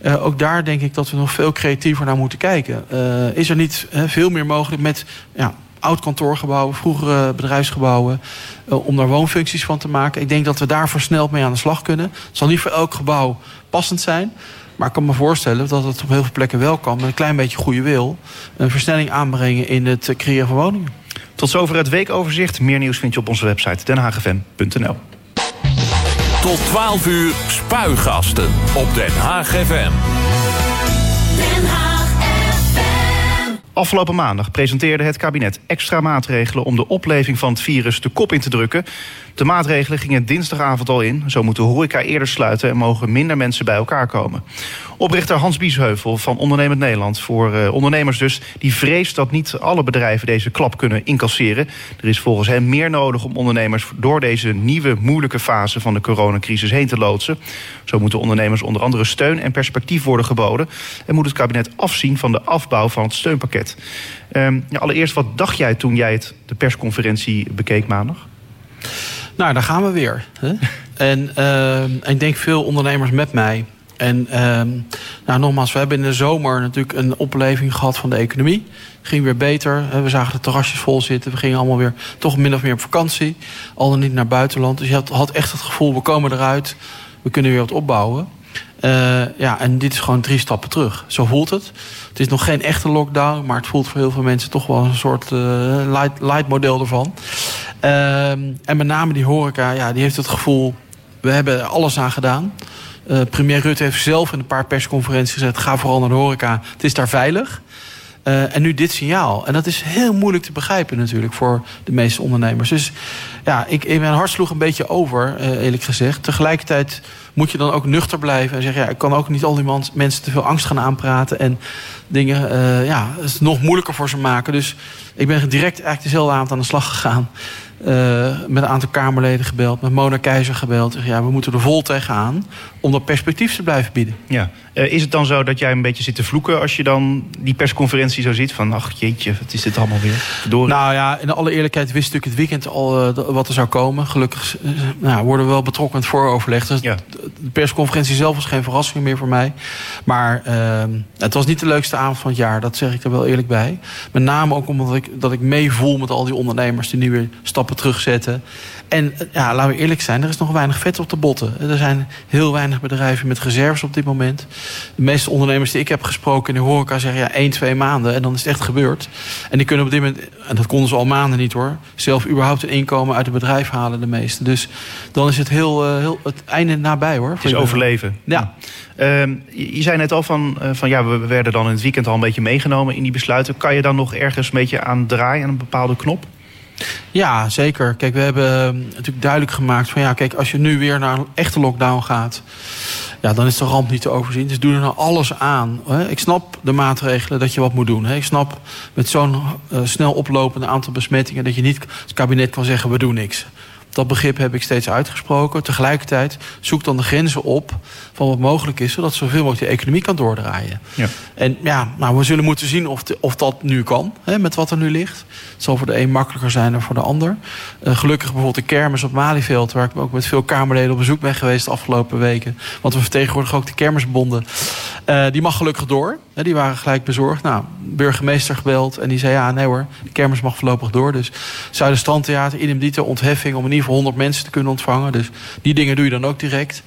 uh, ook daar denk ik dat we nog veel creatiever naar moeten kijken. Uh, is er niet veel meer mogelijk met ja, oud kantoorgebouwen, vroegere bedrijfsgebouwen, om daar woonfuncties van te maken? Ik denk dat we daar versneld mee aan de slag kunnen. Het zal niet voor elk gebouw passend zijn. Maar ik kan me voorstellen dat het op heel veel plekken wel kan. Met een klein beetje goede wil. Een versnelling aanbrengen in het creëren van woningen. Tot zover het weekoverzicht. Meer nieuws vind je op onze website denhagfm.nl. Tot 12 uur spuigasten op Den Haag FM. Afgelopen maandag presenteerde het kabinet extra maatregelen om de opleving van het virus de kop in te drukken. De maatregelen gingen dinsdagavond al in. Zo moet de horeca eerder sluiten en mogen minder mensen bij elkaar komen. Oprichter Hans Biesheuvel van Ondernemend Nederland, voor uh, ondernemers dus, die vreest dat niet alle bedrijven deze klap kunnen incasseren. Er is volgens hem meer nodig om ondernemers door deze nieuwe moeilijke fase van de coronacrisis heen te loodsen. Zo moeten ondernemers onder andere steun en perspectief worden geboden. En moet het kabinet afzien van de afbouw van het steunpakket. Um, ja, allereerst, wat dacht jij toen jij het, de persconferentie bekeek maandag? Nou, daar gaan we weer. Hè? en uh, ik denk veel ondernemers met mij. En uh, nou, nogmaals, we hebben in de zomer natuurlijk een opleving gehad van de economie. Het ging weer beter. We zagen de terrasjes vol zitten. We gingen allemaal weer toch min of meer op vakantie. Al dan niet naar buitenland. Dus je had, had echt het gevoel, we komen eruit. We kunnen weer wat opbouwen. Uh, ja, en dit is gewoon drie stappen terug. Zo voelt het. Het is nog geen echte lockdown, maar het voelt voor heel veel mensen toch wel een soort uh, light, light model ervan. Uh, en met name die horeca, ja, die heeft het gevoel, we hebben alles aan gedaan. Uh, premier Rutte heeft zelf in een paar persconferenties gezegd, ga vooral naar de horeca, het is daar veilig. Uh, en nu dit signaal. En dat is heel moeilijk te begrijpen natuurlijk voor de meeste ondernemers. Dus ja, ik, mijn hart sloeg een beetje over, uh, eerlijk gezegd. Tegelijkertijd moet je dan ook nuchter blijven en zeggen... ja, ik kan ook niet al die mensen te veel angst gaan aanpraten... en dingen uh, ja, het nog moeilijker voor ze maken. Dus ik ben direct eigenlijk dezelfde avond aan de slag gegaan... Uh, met een aantal Kamerleden gebeld, met Mona Keizer gebeld. Zeg, ja, we moeten er vol tegenaan om dat perspectief te blijven bieden. Ja. Uh, is het dan zo dat jij een beetje zit te vloeken als je dan die persconferentie zo ziet? Van, ach jeetje, wat is dit allemaal weer? Verdorie. Nou ja, in alle eerlijkheid wist natuurlijk het weekend al uh, wat er zou komen. Gelukkig nou, worden we wel betrokken in het vooroverleg. Dus ja. de persconferentie zelf was geen verrassing meer voor mij. Maar ehm, het was niet de leukste avond van het jaar, dat zeg ik er wel eerlijk bij. Met name ook omdat ik, dat ik meevoel met al die ondernemers die nu weer stappen terugzetten. En ja, laten we eerlijk zijn, er is nog weinig vet op de botten. Er zijn heel weinig bedrijven met reserves op dit moment. De meeste ondernemers die ik heb gesproken in de horeca zeggen ja, 1, 2 maanden en dan is het echt gebeurd. En die kunnen op dit moment, en dat konden ze al maanden niet hoor, zelf überhaupt een inkomen uit het bedrijf halen, de meeste. Dus dan is het heel, uh, heel het einde nabij hoor. Het is overleven. Ja. Uh, je zei net al van, uh, van ja, we werden dan in het weekend al een beetje meegenomen in die besluiten. Kan je dan nog ergens een beetje aan draaien aan een bepaalde knop? Ja, zeker. Kijk, we hebben natuurlijk duidelijk gemaakt van ja, kijk, als je nu weer naar een echte lockdown gaat, ja, dan is de ramp niet te overzien. Dus doe er nou alles aan. Hè. Ik snap de maatregelen dat je wat moet doen. Hè. Ik snap met zo'n uh, snel oplopende aantal besmettingen dat je niet het kabinet kan zeggen we doen niks. Dat begrip heb ik steeds uitgesproken. Tegelijkertijd zoek dan de grenzen op van wat mogelijk is, zodat zoveel mogelijk de economie kan doordraaien. Ja. En ja, nou, we zullen moeten zien of, of dat nu kan, hè, met wat er nu ligt. Het zal voor de een makkelijker zijn dan voor de ander. Uh, gelukkig bijvoorbeeld de kermis op Malieveld, waar ik ook met veel Kamerleden op bezoek ben geweest de afgelopen weken. Want we vertegenwoordigen ook de kermisbonden. Uh, die mag gelukkig door. Die waren gelijk bezorgd. Nou, burgemeester gebeld en die zei ja, nee hoor, de kermis mag voorlopig door. Dus Zuiderstrandtheater, idem dito, ontheffing om in ieder geval 100 mensen te kunnen ontvangen. Dus die dingen doe je dan ook direct.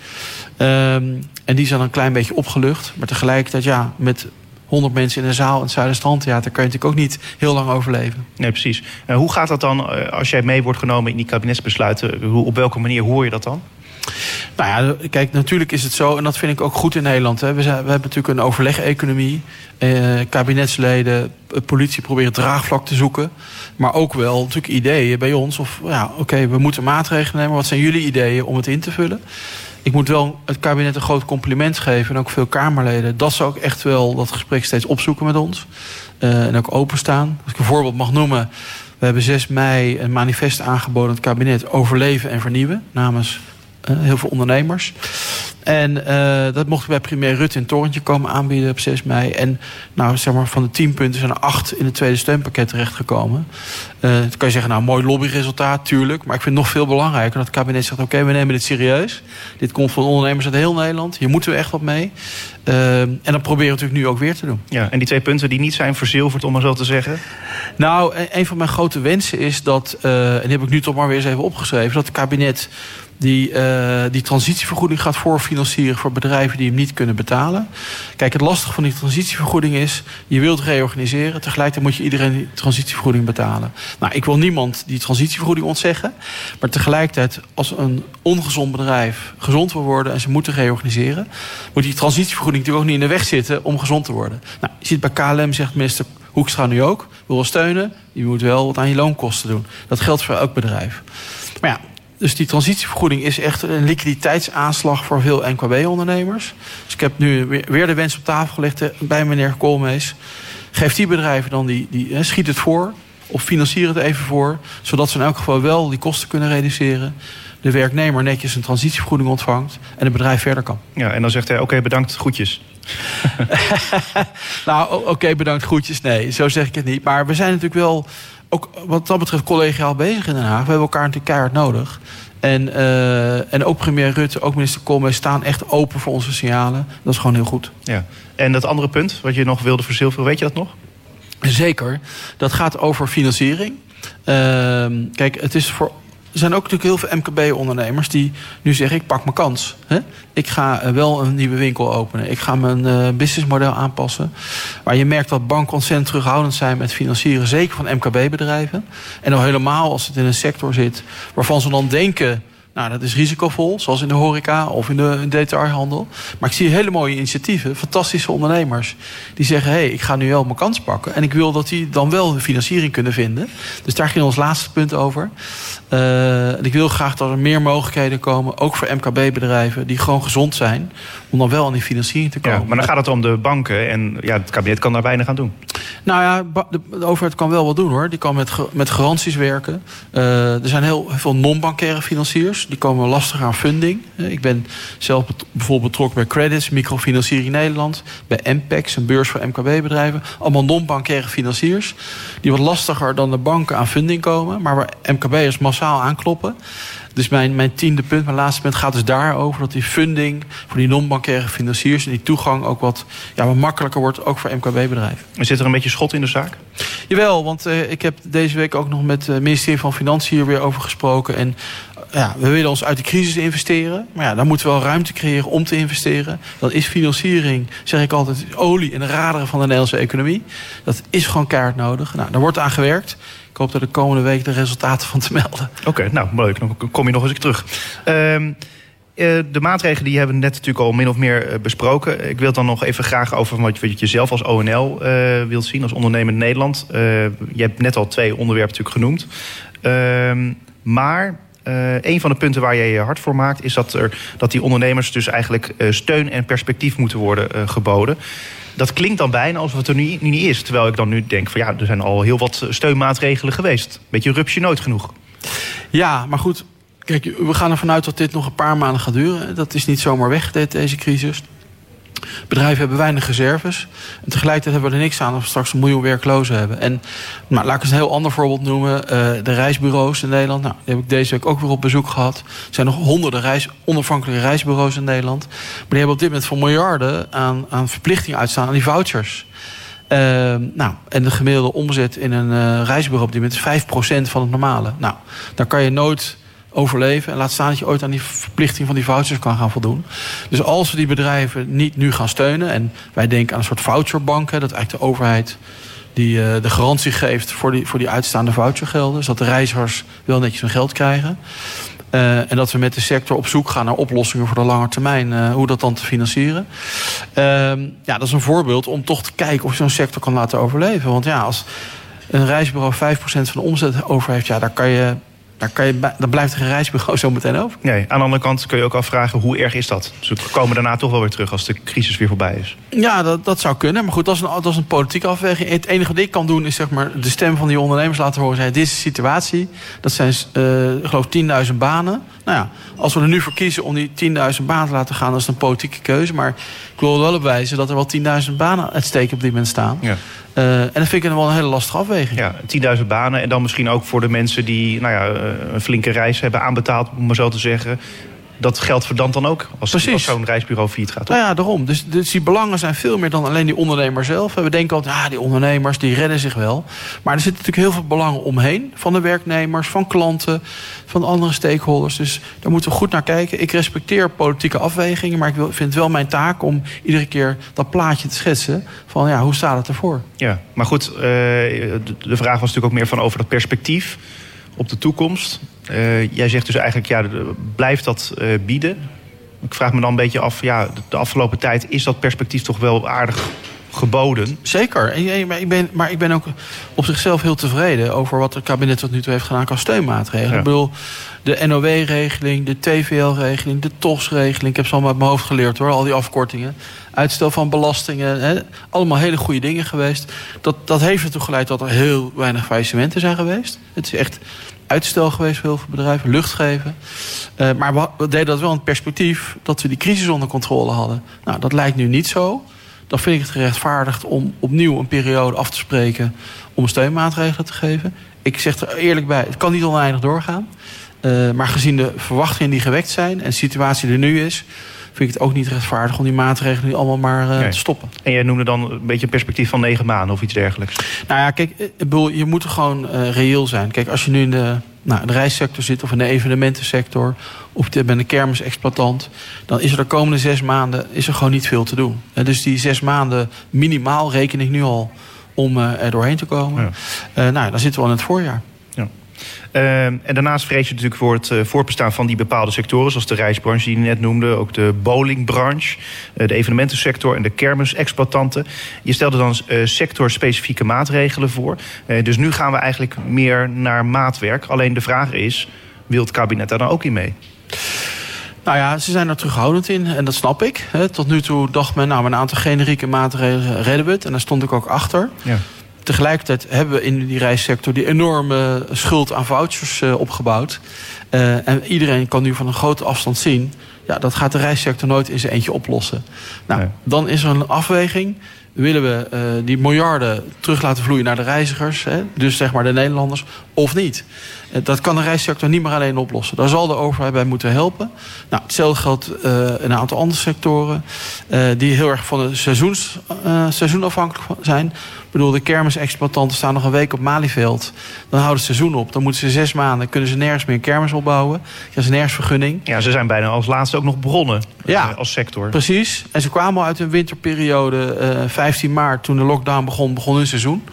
Um, en die zijn dan een klein beetje opgelucht. Maar tegelijkertijd, ja, met 100 mensen in een zaal in het Zuiderstrandtheater... kan je natuurlijk ook niet heel lang overleven. Nee, precies. En hoe gaat dat dan eh, als jij mee wordt genomen in die kabinetsbesluiten? Op welke manier hoor je dat dan? Nou ja, kijk, natuurlijk is het zo, en dat vind ik ook goed in Nederland. Hè. We, we hebben natuurlijk een overleg-economie. Eh, kabinetsleden, politie proberen draagvlak te zoeken. Maar ook wel natuurlijk ideeën bij ons. Of ja, oké, we moeten maatregelen nemen. Wat zijn jullie ideeën om het in te vullen? ik moet wel het kabinet een groot compliment geven. En ook veel Kamerleden. Dat ze ook echt wel dat gesprek steeds opzoeken met ons. Uh, en ook openstaan. Als ik een voorbeeld mag noemen. We hebben 6 mei een manifest aangeboden aan het kabinet. Overleven en vernieuwen. Namens heel veel ondernemers. En uh, dat mocht bij premier Rutte in Torentje komen aanbieden op 6 mei. En nou, zeg maar, van de 10 punten zijn er 8 in het tweede steunpakket terechtgekomen. Uh, dan kan je zeggen, nou, mooi lobbyresultaat, tuurlijk. Maar ik vind het nog veel belangrijker dat het kabinet zegt... oké, okay, we nemen dit serieus. Dit komt van ondernemers uit heel Nederland. Hier moeten we echt wat mee. Uh, en dat proberen we natuurlijk nu ook weer te doen. Ja, en die twee punten die niet zijn verzilverd, om maar zo te zeggen? Nou, een van mijn grote wensen is dat... en die heb ik nu toch maar weer eens even opgeschreven... dat het kabinet die uh, die transitievergoeding gaat voorfinancieren voor bedrijven die hem niet kunnen betalen. Kijk, het lastige van die transitievergoeding is, je wilt reorganiseren, tegelijkertijd moet je iedereen die transitievergoeding betalen. Nou, ik wil niemand die transitievergoeding ontzeggen, maar tegelijkertijd als een ongezond bedrijf gezond wil worden en ze moeten reorganiseren, moet die transitievergoeding natuurlijk ook niet in de weg zitten om gezond te worden. Nou, je ziet bij KLM, zegt minister Hoekstra nu ook, wil wel steunen, je moet wel wat aan je loonkosten doen. Dat geldt voor elk bedrijf. Maar ja, dus die transitievergoeding is echt een liquiditeitsaanslag voor veel NKB-ondernemers. Dus ik heb nu weer de wens op tafel gelegd eh, bij meneer Koolmees. Geef die bedrijven dan die, die schiet het voor. Of financier het even voor. Zodat ze in elk geval wel die kosten kunnen reduceren. De werknemer netjes een transitievergoeding ontvangt. En het bedrijf verder kan. Ja, en dan zegt hij: Oké, bedankt, groetjes. nou, oké, bedankt, groetjes. Nee, zo zeg ik het niet. Maar we zijn natuurlijk wel ook wat dat betreft collegiaal bezig in Den Haag. We hebben elkaar natuurlijk keihard nodig. En, uh, en ook premier Rutte, ook minister Koolmees staan echt open voor onze signalen. Dat is gewoon heel goed. Ja. En dat andere punt wat je nog wilde verzilveren, weet je dat nog? Zeker. Dat gaat over financiering. Uh, kijk, het is voor zijn ook natuurlijk heel veel MKB-ondernemers die nu zeggen: ik pak mijn kans. Hè? Ik ga eh, wel een nieuwe winkel openen. Ik ga mijn uh, businessmodel aanpassen. Maar je merkt dat banken ontzettend terughoudend zijn met financieren, zeker van MKB-bedrijven. En al helemaal als het in een sector zit waarvan ze dan denken nou, dat is risicovol, zoals in de horeca of in de, detailhandel. Maar ik zie hele mooie initiatieven, fantastische ondernemers... die zeggen, hé, hey, ik ga nu wel mijn kans pakken... en ik wil dat die dan wel financiering kunnen vinden. Dus daar ging ons laatste punt over. Uh, en ik wil graag dat er meer mogelijkheden komen... ook voor MKB-bedrijven die gewoon gezond zijn... om dan wel aan die financiering te komen. Ja, maar dan gaat het om de banken en ja, het kabinet kan daar weinig aan doen. Nou ja, de, de overheid kan wel wat doen hoor. Die kan met, met garanties werken. Uh, er zijn heel, veel non-bankaire financiers die komen lastig aan funding. Ik ben zelf bijvoorbeeld betrokken bij Credits, microfinanciering Nederland, bij MPEX, een beurs voor MKB-bedrijven. Allemaal non-bankaire financiers. Die wat lastiger dan de banken aan funding komen, maar waar MKB'ers massaal aankloppen. Dus mijn, mijn tiende punt, mijn laatste punt, gaat dus daarover dat die funding voor die non-bankaire financiers en die toegang ook wat, ja, wat makkelijker wordt, ook voor MKB-bedrijven. Zit er een beetje schot in de zaak? Jawel, want uh, ik heb deze week ook nog met het ministerie van Financiën hier weer over gesproken. En ja, we willen ons uit de crisis investeren. Maar ja, dan moeten we wel ruimte creëren om te investeren. Dan is financiering, zeg ik altijd, olie in de raderen van de Nederlandse economie. Dat is gewoon keihard nodig. Nou, daar wordt aan gewerkt. Ik hoop er de komende week de resultaten van te melden. Oké, nou leuk. Dan kom je nog eens terug. Um, de maatregelen die hebben we net natuurlijk al min of meer eh, besproken. Ik wil dan nog even graag over wat je zelf als ONL uh, wilt zien, als ondernemer in Nederland. Uh, je hebt net al twee onderwerpen natuurlijk genoemd. Uh, maar uh, een van de punten waar jij je hard voor maakt, is dat, er, dat die ondernemers dus eigenlijk uh, steun en perspectief moeten worden uh, geboden. Dat klinkt dan bijna alsof het er nu, nu, niet is. Terwijl ik dan nu denk van ja, er zijn al heel wat steunmaatregelen geweest. Beetje rupsje nooit genoeg. Ja, maar goed, Kijk, we gaan ervan uit dat dit nog een paar maanden gaat duren. Dat is niet zomaar weg, deze crisis. Bedrijven hebben weinig reserves. En tegelijkertijd hebben we er niks aan als we straks een miljoen werklozen hebben. En nou, laat ik eens een heel ander voorbeeld noemen. Uh, de reisbureaus in Nederland. Nou, die heb ik deze week ook weer op bezoek gehad. Er zijn nog honderden reis, onafhankelijke reisbureaus in Nederland. Maar die hebben op dit moment voor miljarden aan, aan verplichtingen uitstaan aan die vouchers. Uh, nou, en de gemiddelde omzet in een uh, reisbureau op dit moment is 5% van het normale. Nou, daar kan je nooit overleven. En laat staan dat je ooit aan die verplichting van die vouchers kan gaan voldoen. Dus als we die bedrijven niet nu gaan steunen... en wij denken aan een soort voucherbank... Hè, dat eigenlijk de overheid die uh, de garantie geeft voor die, voor die uitstaande vouchergelden... zodat de reizigers wel netjes hun geld krijgen... Uh, en dat we met de sector op zoek gaan naar oplossingen voor de lange termijn. Uh, hoe dat dan te financieren. Uh, ja, dat is een voorbeeld om toch te kijken of je zo'n sector kan laten overleven. Want ja, als een reisbureau 5% van de omzet over heeft, ja, daar kan je daar, kan je, daar blijft er een reisbureau zo meteen over. Nee, aan de andere kant kun je ook afvragen hoe erg is dat? We komen daarna toch wel weer terug als de crisis weer voorbij is. Ja, dat, dat zou kunnen. Maar goed, dat is, een, dat is een politieke afweging. Het enige wat ik kan doen is zeg maar, de stem van die ondernemers laten horen. Zeggen, dit is de situatie. Dat zijn, uh, ik geloof, 10.000 banen. Nou ja, als we er nu voor kiezen om die 10.000 banen te laten gaan... dat is een politieke keuze. Maar ik wil wel op wijzen dat er wel 10.000 banen uitsteken op dit moment staan. Ja. Uh, en dat vind ik wel een hele lastige afweging. Ja, 10.000 banen. En dan misschien ook voor de mensen die nou ja, eh, een flinke reis hebben aanbetaald, om maar zo te zeggen dat geldt verdampt dan ook als, als zo'n reisbureau fiet gaat. Toch? Nou ja, daarom. Dus, dus, die belangen zijn veel meer dan alleen die ondernemer zelf. We denken altijd, ah, die ondernemers die redden zich wel. Maar er zitten natuurlijk heel veel belangen omheen. Van de werknemers, van klanten, van andere stakeholders. Dus daar moeten we goed naar kijken. Ik respecteer politieke afwegingen. Maar ik vind het wel mijn taak om iedere keer dat plaatje te schetsen. Van ja, hoe staat het ervoor? Ja, maar goed, uh, de vraag was natuurlijk ook meer van over dat perspectief op de toekomst. Uh, jij zegt dus eigenlijk, ja, blijft dat uh, bieden? Ik vraag me dan een beetje af, ja, de afgelopen tijd is dat perspectief toch wel aardig geboden. Zeker. Maar ik, ben, maar ik ben ook op zichzelf heel tevreden over wat het kabinet tot nu toe heeft gedaan qua steunmaatregelen. Ik bedoel, de NOW-regeling, de TVL-regeling, de TOS-regeling. Ik heb ze allemaal uit mijn hoofd geleerd hoor, al die afkortingen. Uitstel van belastingen, hè, allemaal hele goede dingen geweest. Dat, dat heeft ertoe geleid dat er heel weinig faillissementen zijn geweest. Het is echt uitstel geweest voor heel veel bedrijven, lucht geven. Uh, maar we, deden dat wel in het perspectief dat we die crisis onder controle hadden. Nou, dat lijkt nu niet zo dan vind ik het gerechtvaardigd om opnieuw een periode af te spreken om steunmaatregelen te geven. Ik zeg er eerlijk bij, het kan niet oneindig doorgaan. Uh, maar gezien de verwachtingen die gewekt zijn en de situatie die er nu is, vind ik het ook niet rechtvaardig om die maatregelen nu allemaal maar uh, te stoppen. En jij noemde dan een beetje een perspectief van negen maanden of iets dergelijks. Nou ja, kijk, je moet er gewoon uh, reëel zijn. Kijk, als je nu in de, nou, de reissector zit of in de evenementensector of je bent een kermisexploitant, dan is er de komende zes maanden is er gewoon niet veel te doen. En dus die zes maanden minimaal reken ik nu al om er doorheen te komen. Ja. nou, dan zitten we al in het voorjaar. Uh, en daarnaast vrees je natuurlijk voor het uh, voortbestaan van die bepaalde sectoren, zoals de reisbranche die je net noemde, ook de bowlingbranche, uh, de evenementensector en de kermisexploitanten. Je stelde dan uh, sectorspecifieke maatregelen voor. dus nu gaan we eigenlijk meer naar maatwerk. Alleen de vraag is, wil het kabinet daar dan ook in mee? Nou ja, ze zijn er terughoudend in en dat snap ik. Tot nu toe dacht men, nou, een aantal generieke maatregelen redden we het. En daar stond ik ook achter. Ja tegelijkertijd hebben we in die reissector die enorme schuld aan vouchers uh, opgebouwd. Uh, en iedereen kan nu van een grote afstand zien. Ja, dat gaat de reissector nooit in zijn eentje oplossen. Nou, nee. dan is er een afweging. Willen we uh, die miljarden terug laten vloeien naar de reizigers, hè, dus zeg maar de Nederlanders, of niet? Dat kan de reissector niet meer alleen oplossen. Daar zal de overheid bij moeten helpen. Nou, hetzelfde geldt een aantal andere sectoren die heel erg van de seizoens, seizoenafhankelijk zijn. Ik bedoel, de kermisexploitanten staan nog een week op Malieveld. Dan houden het seizoen op. Dan moeten ze zes maanden, kunnen ze nergens meer een kermis opbouwen. Dat is nergens vergunning. Ja, ze zijn bijna als laatste ook nog begonnen ja, als sector. Precies. En ze kwamen al uit een winterperiode, uh, 15 maart, toen de lockdown begon, begon hun seizoen.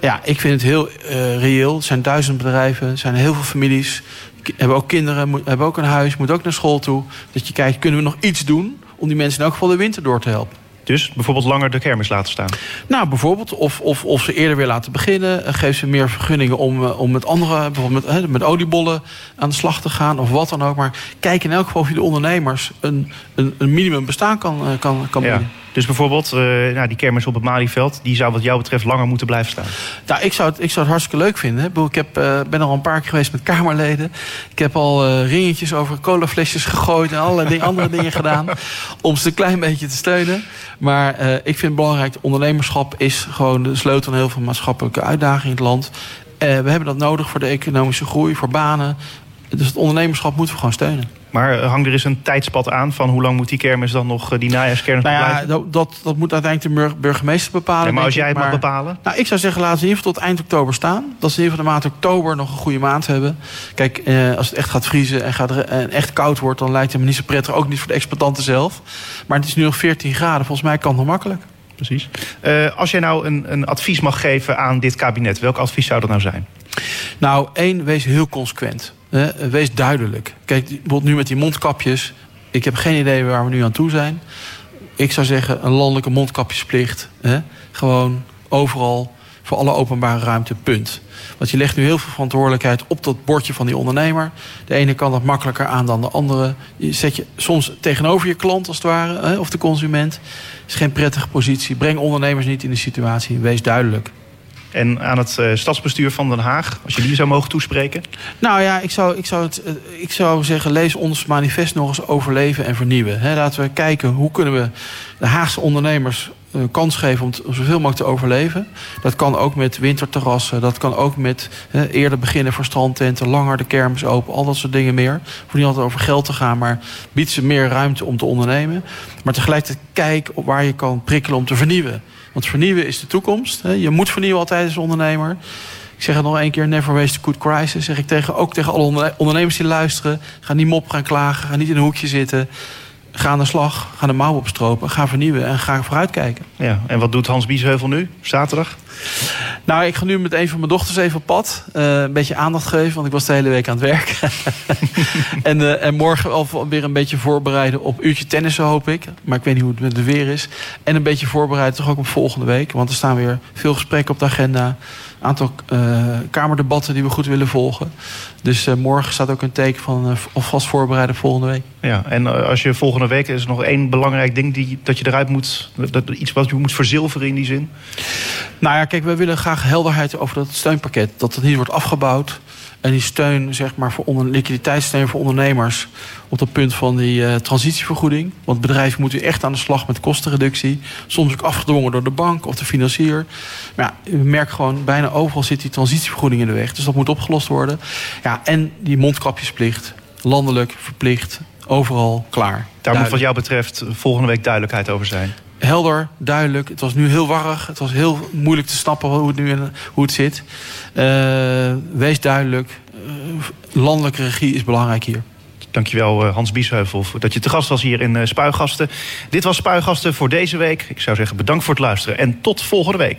Ja, ik vind het heel uh, reëel. Het zijn duizend bedrijven, er zijn heel veel families. Hebben ook kinderen, hebben ook een huis, moeten ook naar school toe. Dat je kijkt, kunnen we nog iets doen om die mensen in elk geval de winter door te helpen? Dus bijvoorbeeld langer de kermis laten staan? Nou, bijvoorbeeld. Of, of, of ze eerder weer laten beginnen. Geef ze meer vergunningen om, eh, om met andere, bijvoorbeeld met, met oliebollen aan de slag te gaan. Of wat dan ook. Maar kijk in elk geval of je de ondernemers een, een, een minimum bestaan kan, eh, kan, kan bieden. Ja. Dus bijvoorbeeld uh, nou, die kermis op het Malieveld... die zou wat jou betreft langer moeten blijven staan. Nou, ik zou het, ik zou het hartstikke leuk vinden. Ik heb, uh, ben al een paar keer geweest met Kamerleden. Ik heb al uh, ringetjes over colaflesjes gegooid... en allerlei andere dingen gedaan... om ze een klein beetje te steunen. Maar ik vind het belangrijk... ondernemerschap is gewoon de sleutel aan heel veel maatschappelijke uitdagingen in het land. we hebben dat nodig voor de economische groei, voor banen. Dus het ondernemerschap moeten we gewoon steunen. Maar hang er eens een tijdspad aan van hoe lang moet die kermis dan nog, die najaarskermis nou ja, blijven? Dat, dat, dat moet uiteindelijk de burgemeester bepalen. Ja, maar als jij het mag bepalen? Nou, ik zou zeggen, laten we in ieder geval tot eind oktober staan. Dat ze in ieder geval de maand oktober nog een goede maand hebben. Kijk, eh, als het echt gaat vriezen en, gaat, en echt koud wordt... dan lijkt het me niet zo prettig, ook niet voor de exploitanten zelf. Maar het is nu nog 14 graden, volgens mij kan het nog makkelijk. Precies. Uh, als jij nou een, een advies mag geven aan dit kabinet... welk advies zou dat nou zijn? Nou, één, wees heel consequent wees duidelijk. Kijk, bijvoorbeeld nu met die mondkapjes. Ik heb geen idee waar we nu aan toe zijn. Ik zou zeggen, een landelijke mondkapjesplicht. Hè? Gewoon overal voor alle openbare ruimte, punt. Want je legt nu heel veel verantwoordelijkheid op dat bordje van die ondernemer. De ene kan dat makkelijker aan dan de andere. Je zet je soms tegenover je klant als het ware, hè, of de consument. Is geen prettige positie. Breng ondernemers niet in de situatie. Wees duidelijk. En aan het uh, stadsbestuur van Den Haag, als je die zou mogen toespreken? Nou ja, ik zou, ik zou, het, uh, ik zou zeggen, lees ons manifest nog eens overleven en vernieuwen. Laten we kijken hoe kunnen we de Haagse ondernemers uh, kans geven om, zoveel mogelijk te overleven. Dat kan ook met winterterrassen, dat kan ook met eerder beginnen voor strandtenten, langer de kermis open, al dat soort dingen meer. Hoeft niet altijd over geld te gaan, maar biedt ze meer ruimte om te ondernemen. Maar tegelijkertijd kijk op waar je kan prikkelen om te vernieuwen. Want vernieuwen is de toekomst. Je moet vernieuwen altijd als ondernemer. Ik zeg het nog één keer, never waste a good crisis. Zeg ik tegen, ook tegen alle ondernemers die luisteren. Ga niet mop gaan klagen, ga niet in een hoekje zitten. Ga aan de slag, ga de mouw opstropen, ga vernieuwen en ga vooruitkijken. Ja, en wat doet Hans Biesheuvel nu, zaterdag? Nou, ik ga nu met een van mijn dochters even op pad. Uh, een beetje aandacht geven, want ik was de hele week aan het werk. en, uh, en morgen alweer een beetje voorbereiden op uurtje tennissen, hoop ik. Maar ik weet niet hoe het met de weer is. En een beetje voorbereiden toch ook op volgende week. Want er staan weer veel gesprekken op de agenda aantal uh, kamerdebatten die we goed willen volgen. Dus uh, morgen staat ook een teken van uh, alvast voorbereiden volgende week. Ja, en als je volgende week is er nog één belangrijk ding die, dat je eruit moet, dat, iets wat je moet verzilveren in die zin? Nou ja, kijk, we willen graag helderheid over dat steunpakket. Dat het niet wordt afgebouwd. En die steun, zeg maar, voor onder, liquiditeitssteun voor ondernemers. op dat punt van die uh, transitievergoeding. Want bedrijven moeten echt aan de slag met kostenreductie. Soms ook afgedwongen door de bank of de financier. Maar ja, we merken gewoon, bijna overal zit die transitievergoeding in de weg. Dus dat moet opgelost worden. Ja, en die mondkapjesplicht. Landelijk, verplicht, overal klaar. Daar moet wat jou betreft volgende week duidelijkheid over zijn helder, duidelijk. Het was nu heel warrig. Het was heel moeilijk te snappen hoe het nu hoe het zit. Uh, wees duidelijk. Uh, landelijke regie is belangrijk hier. Dankjewel Hans Biesheuvel dat je te gast was hier in Spuigasten. Dit was Spuigasten voor deze week. Ik zou zeggen bedankt voor het luisteren en tot volgende week.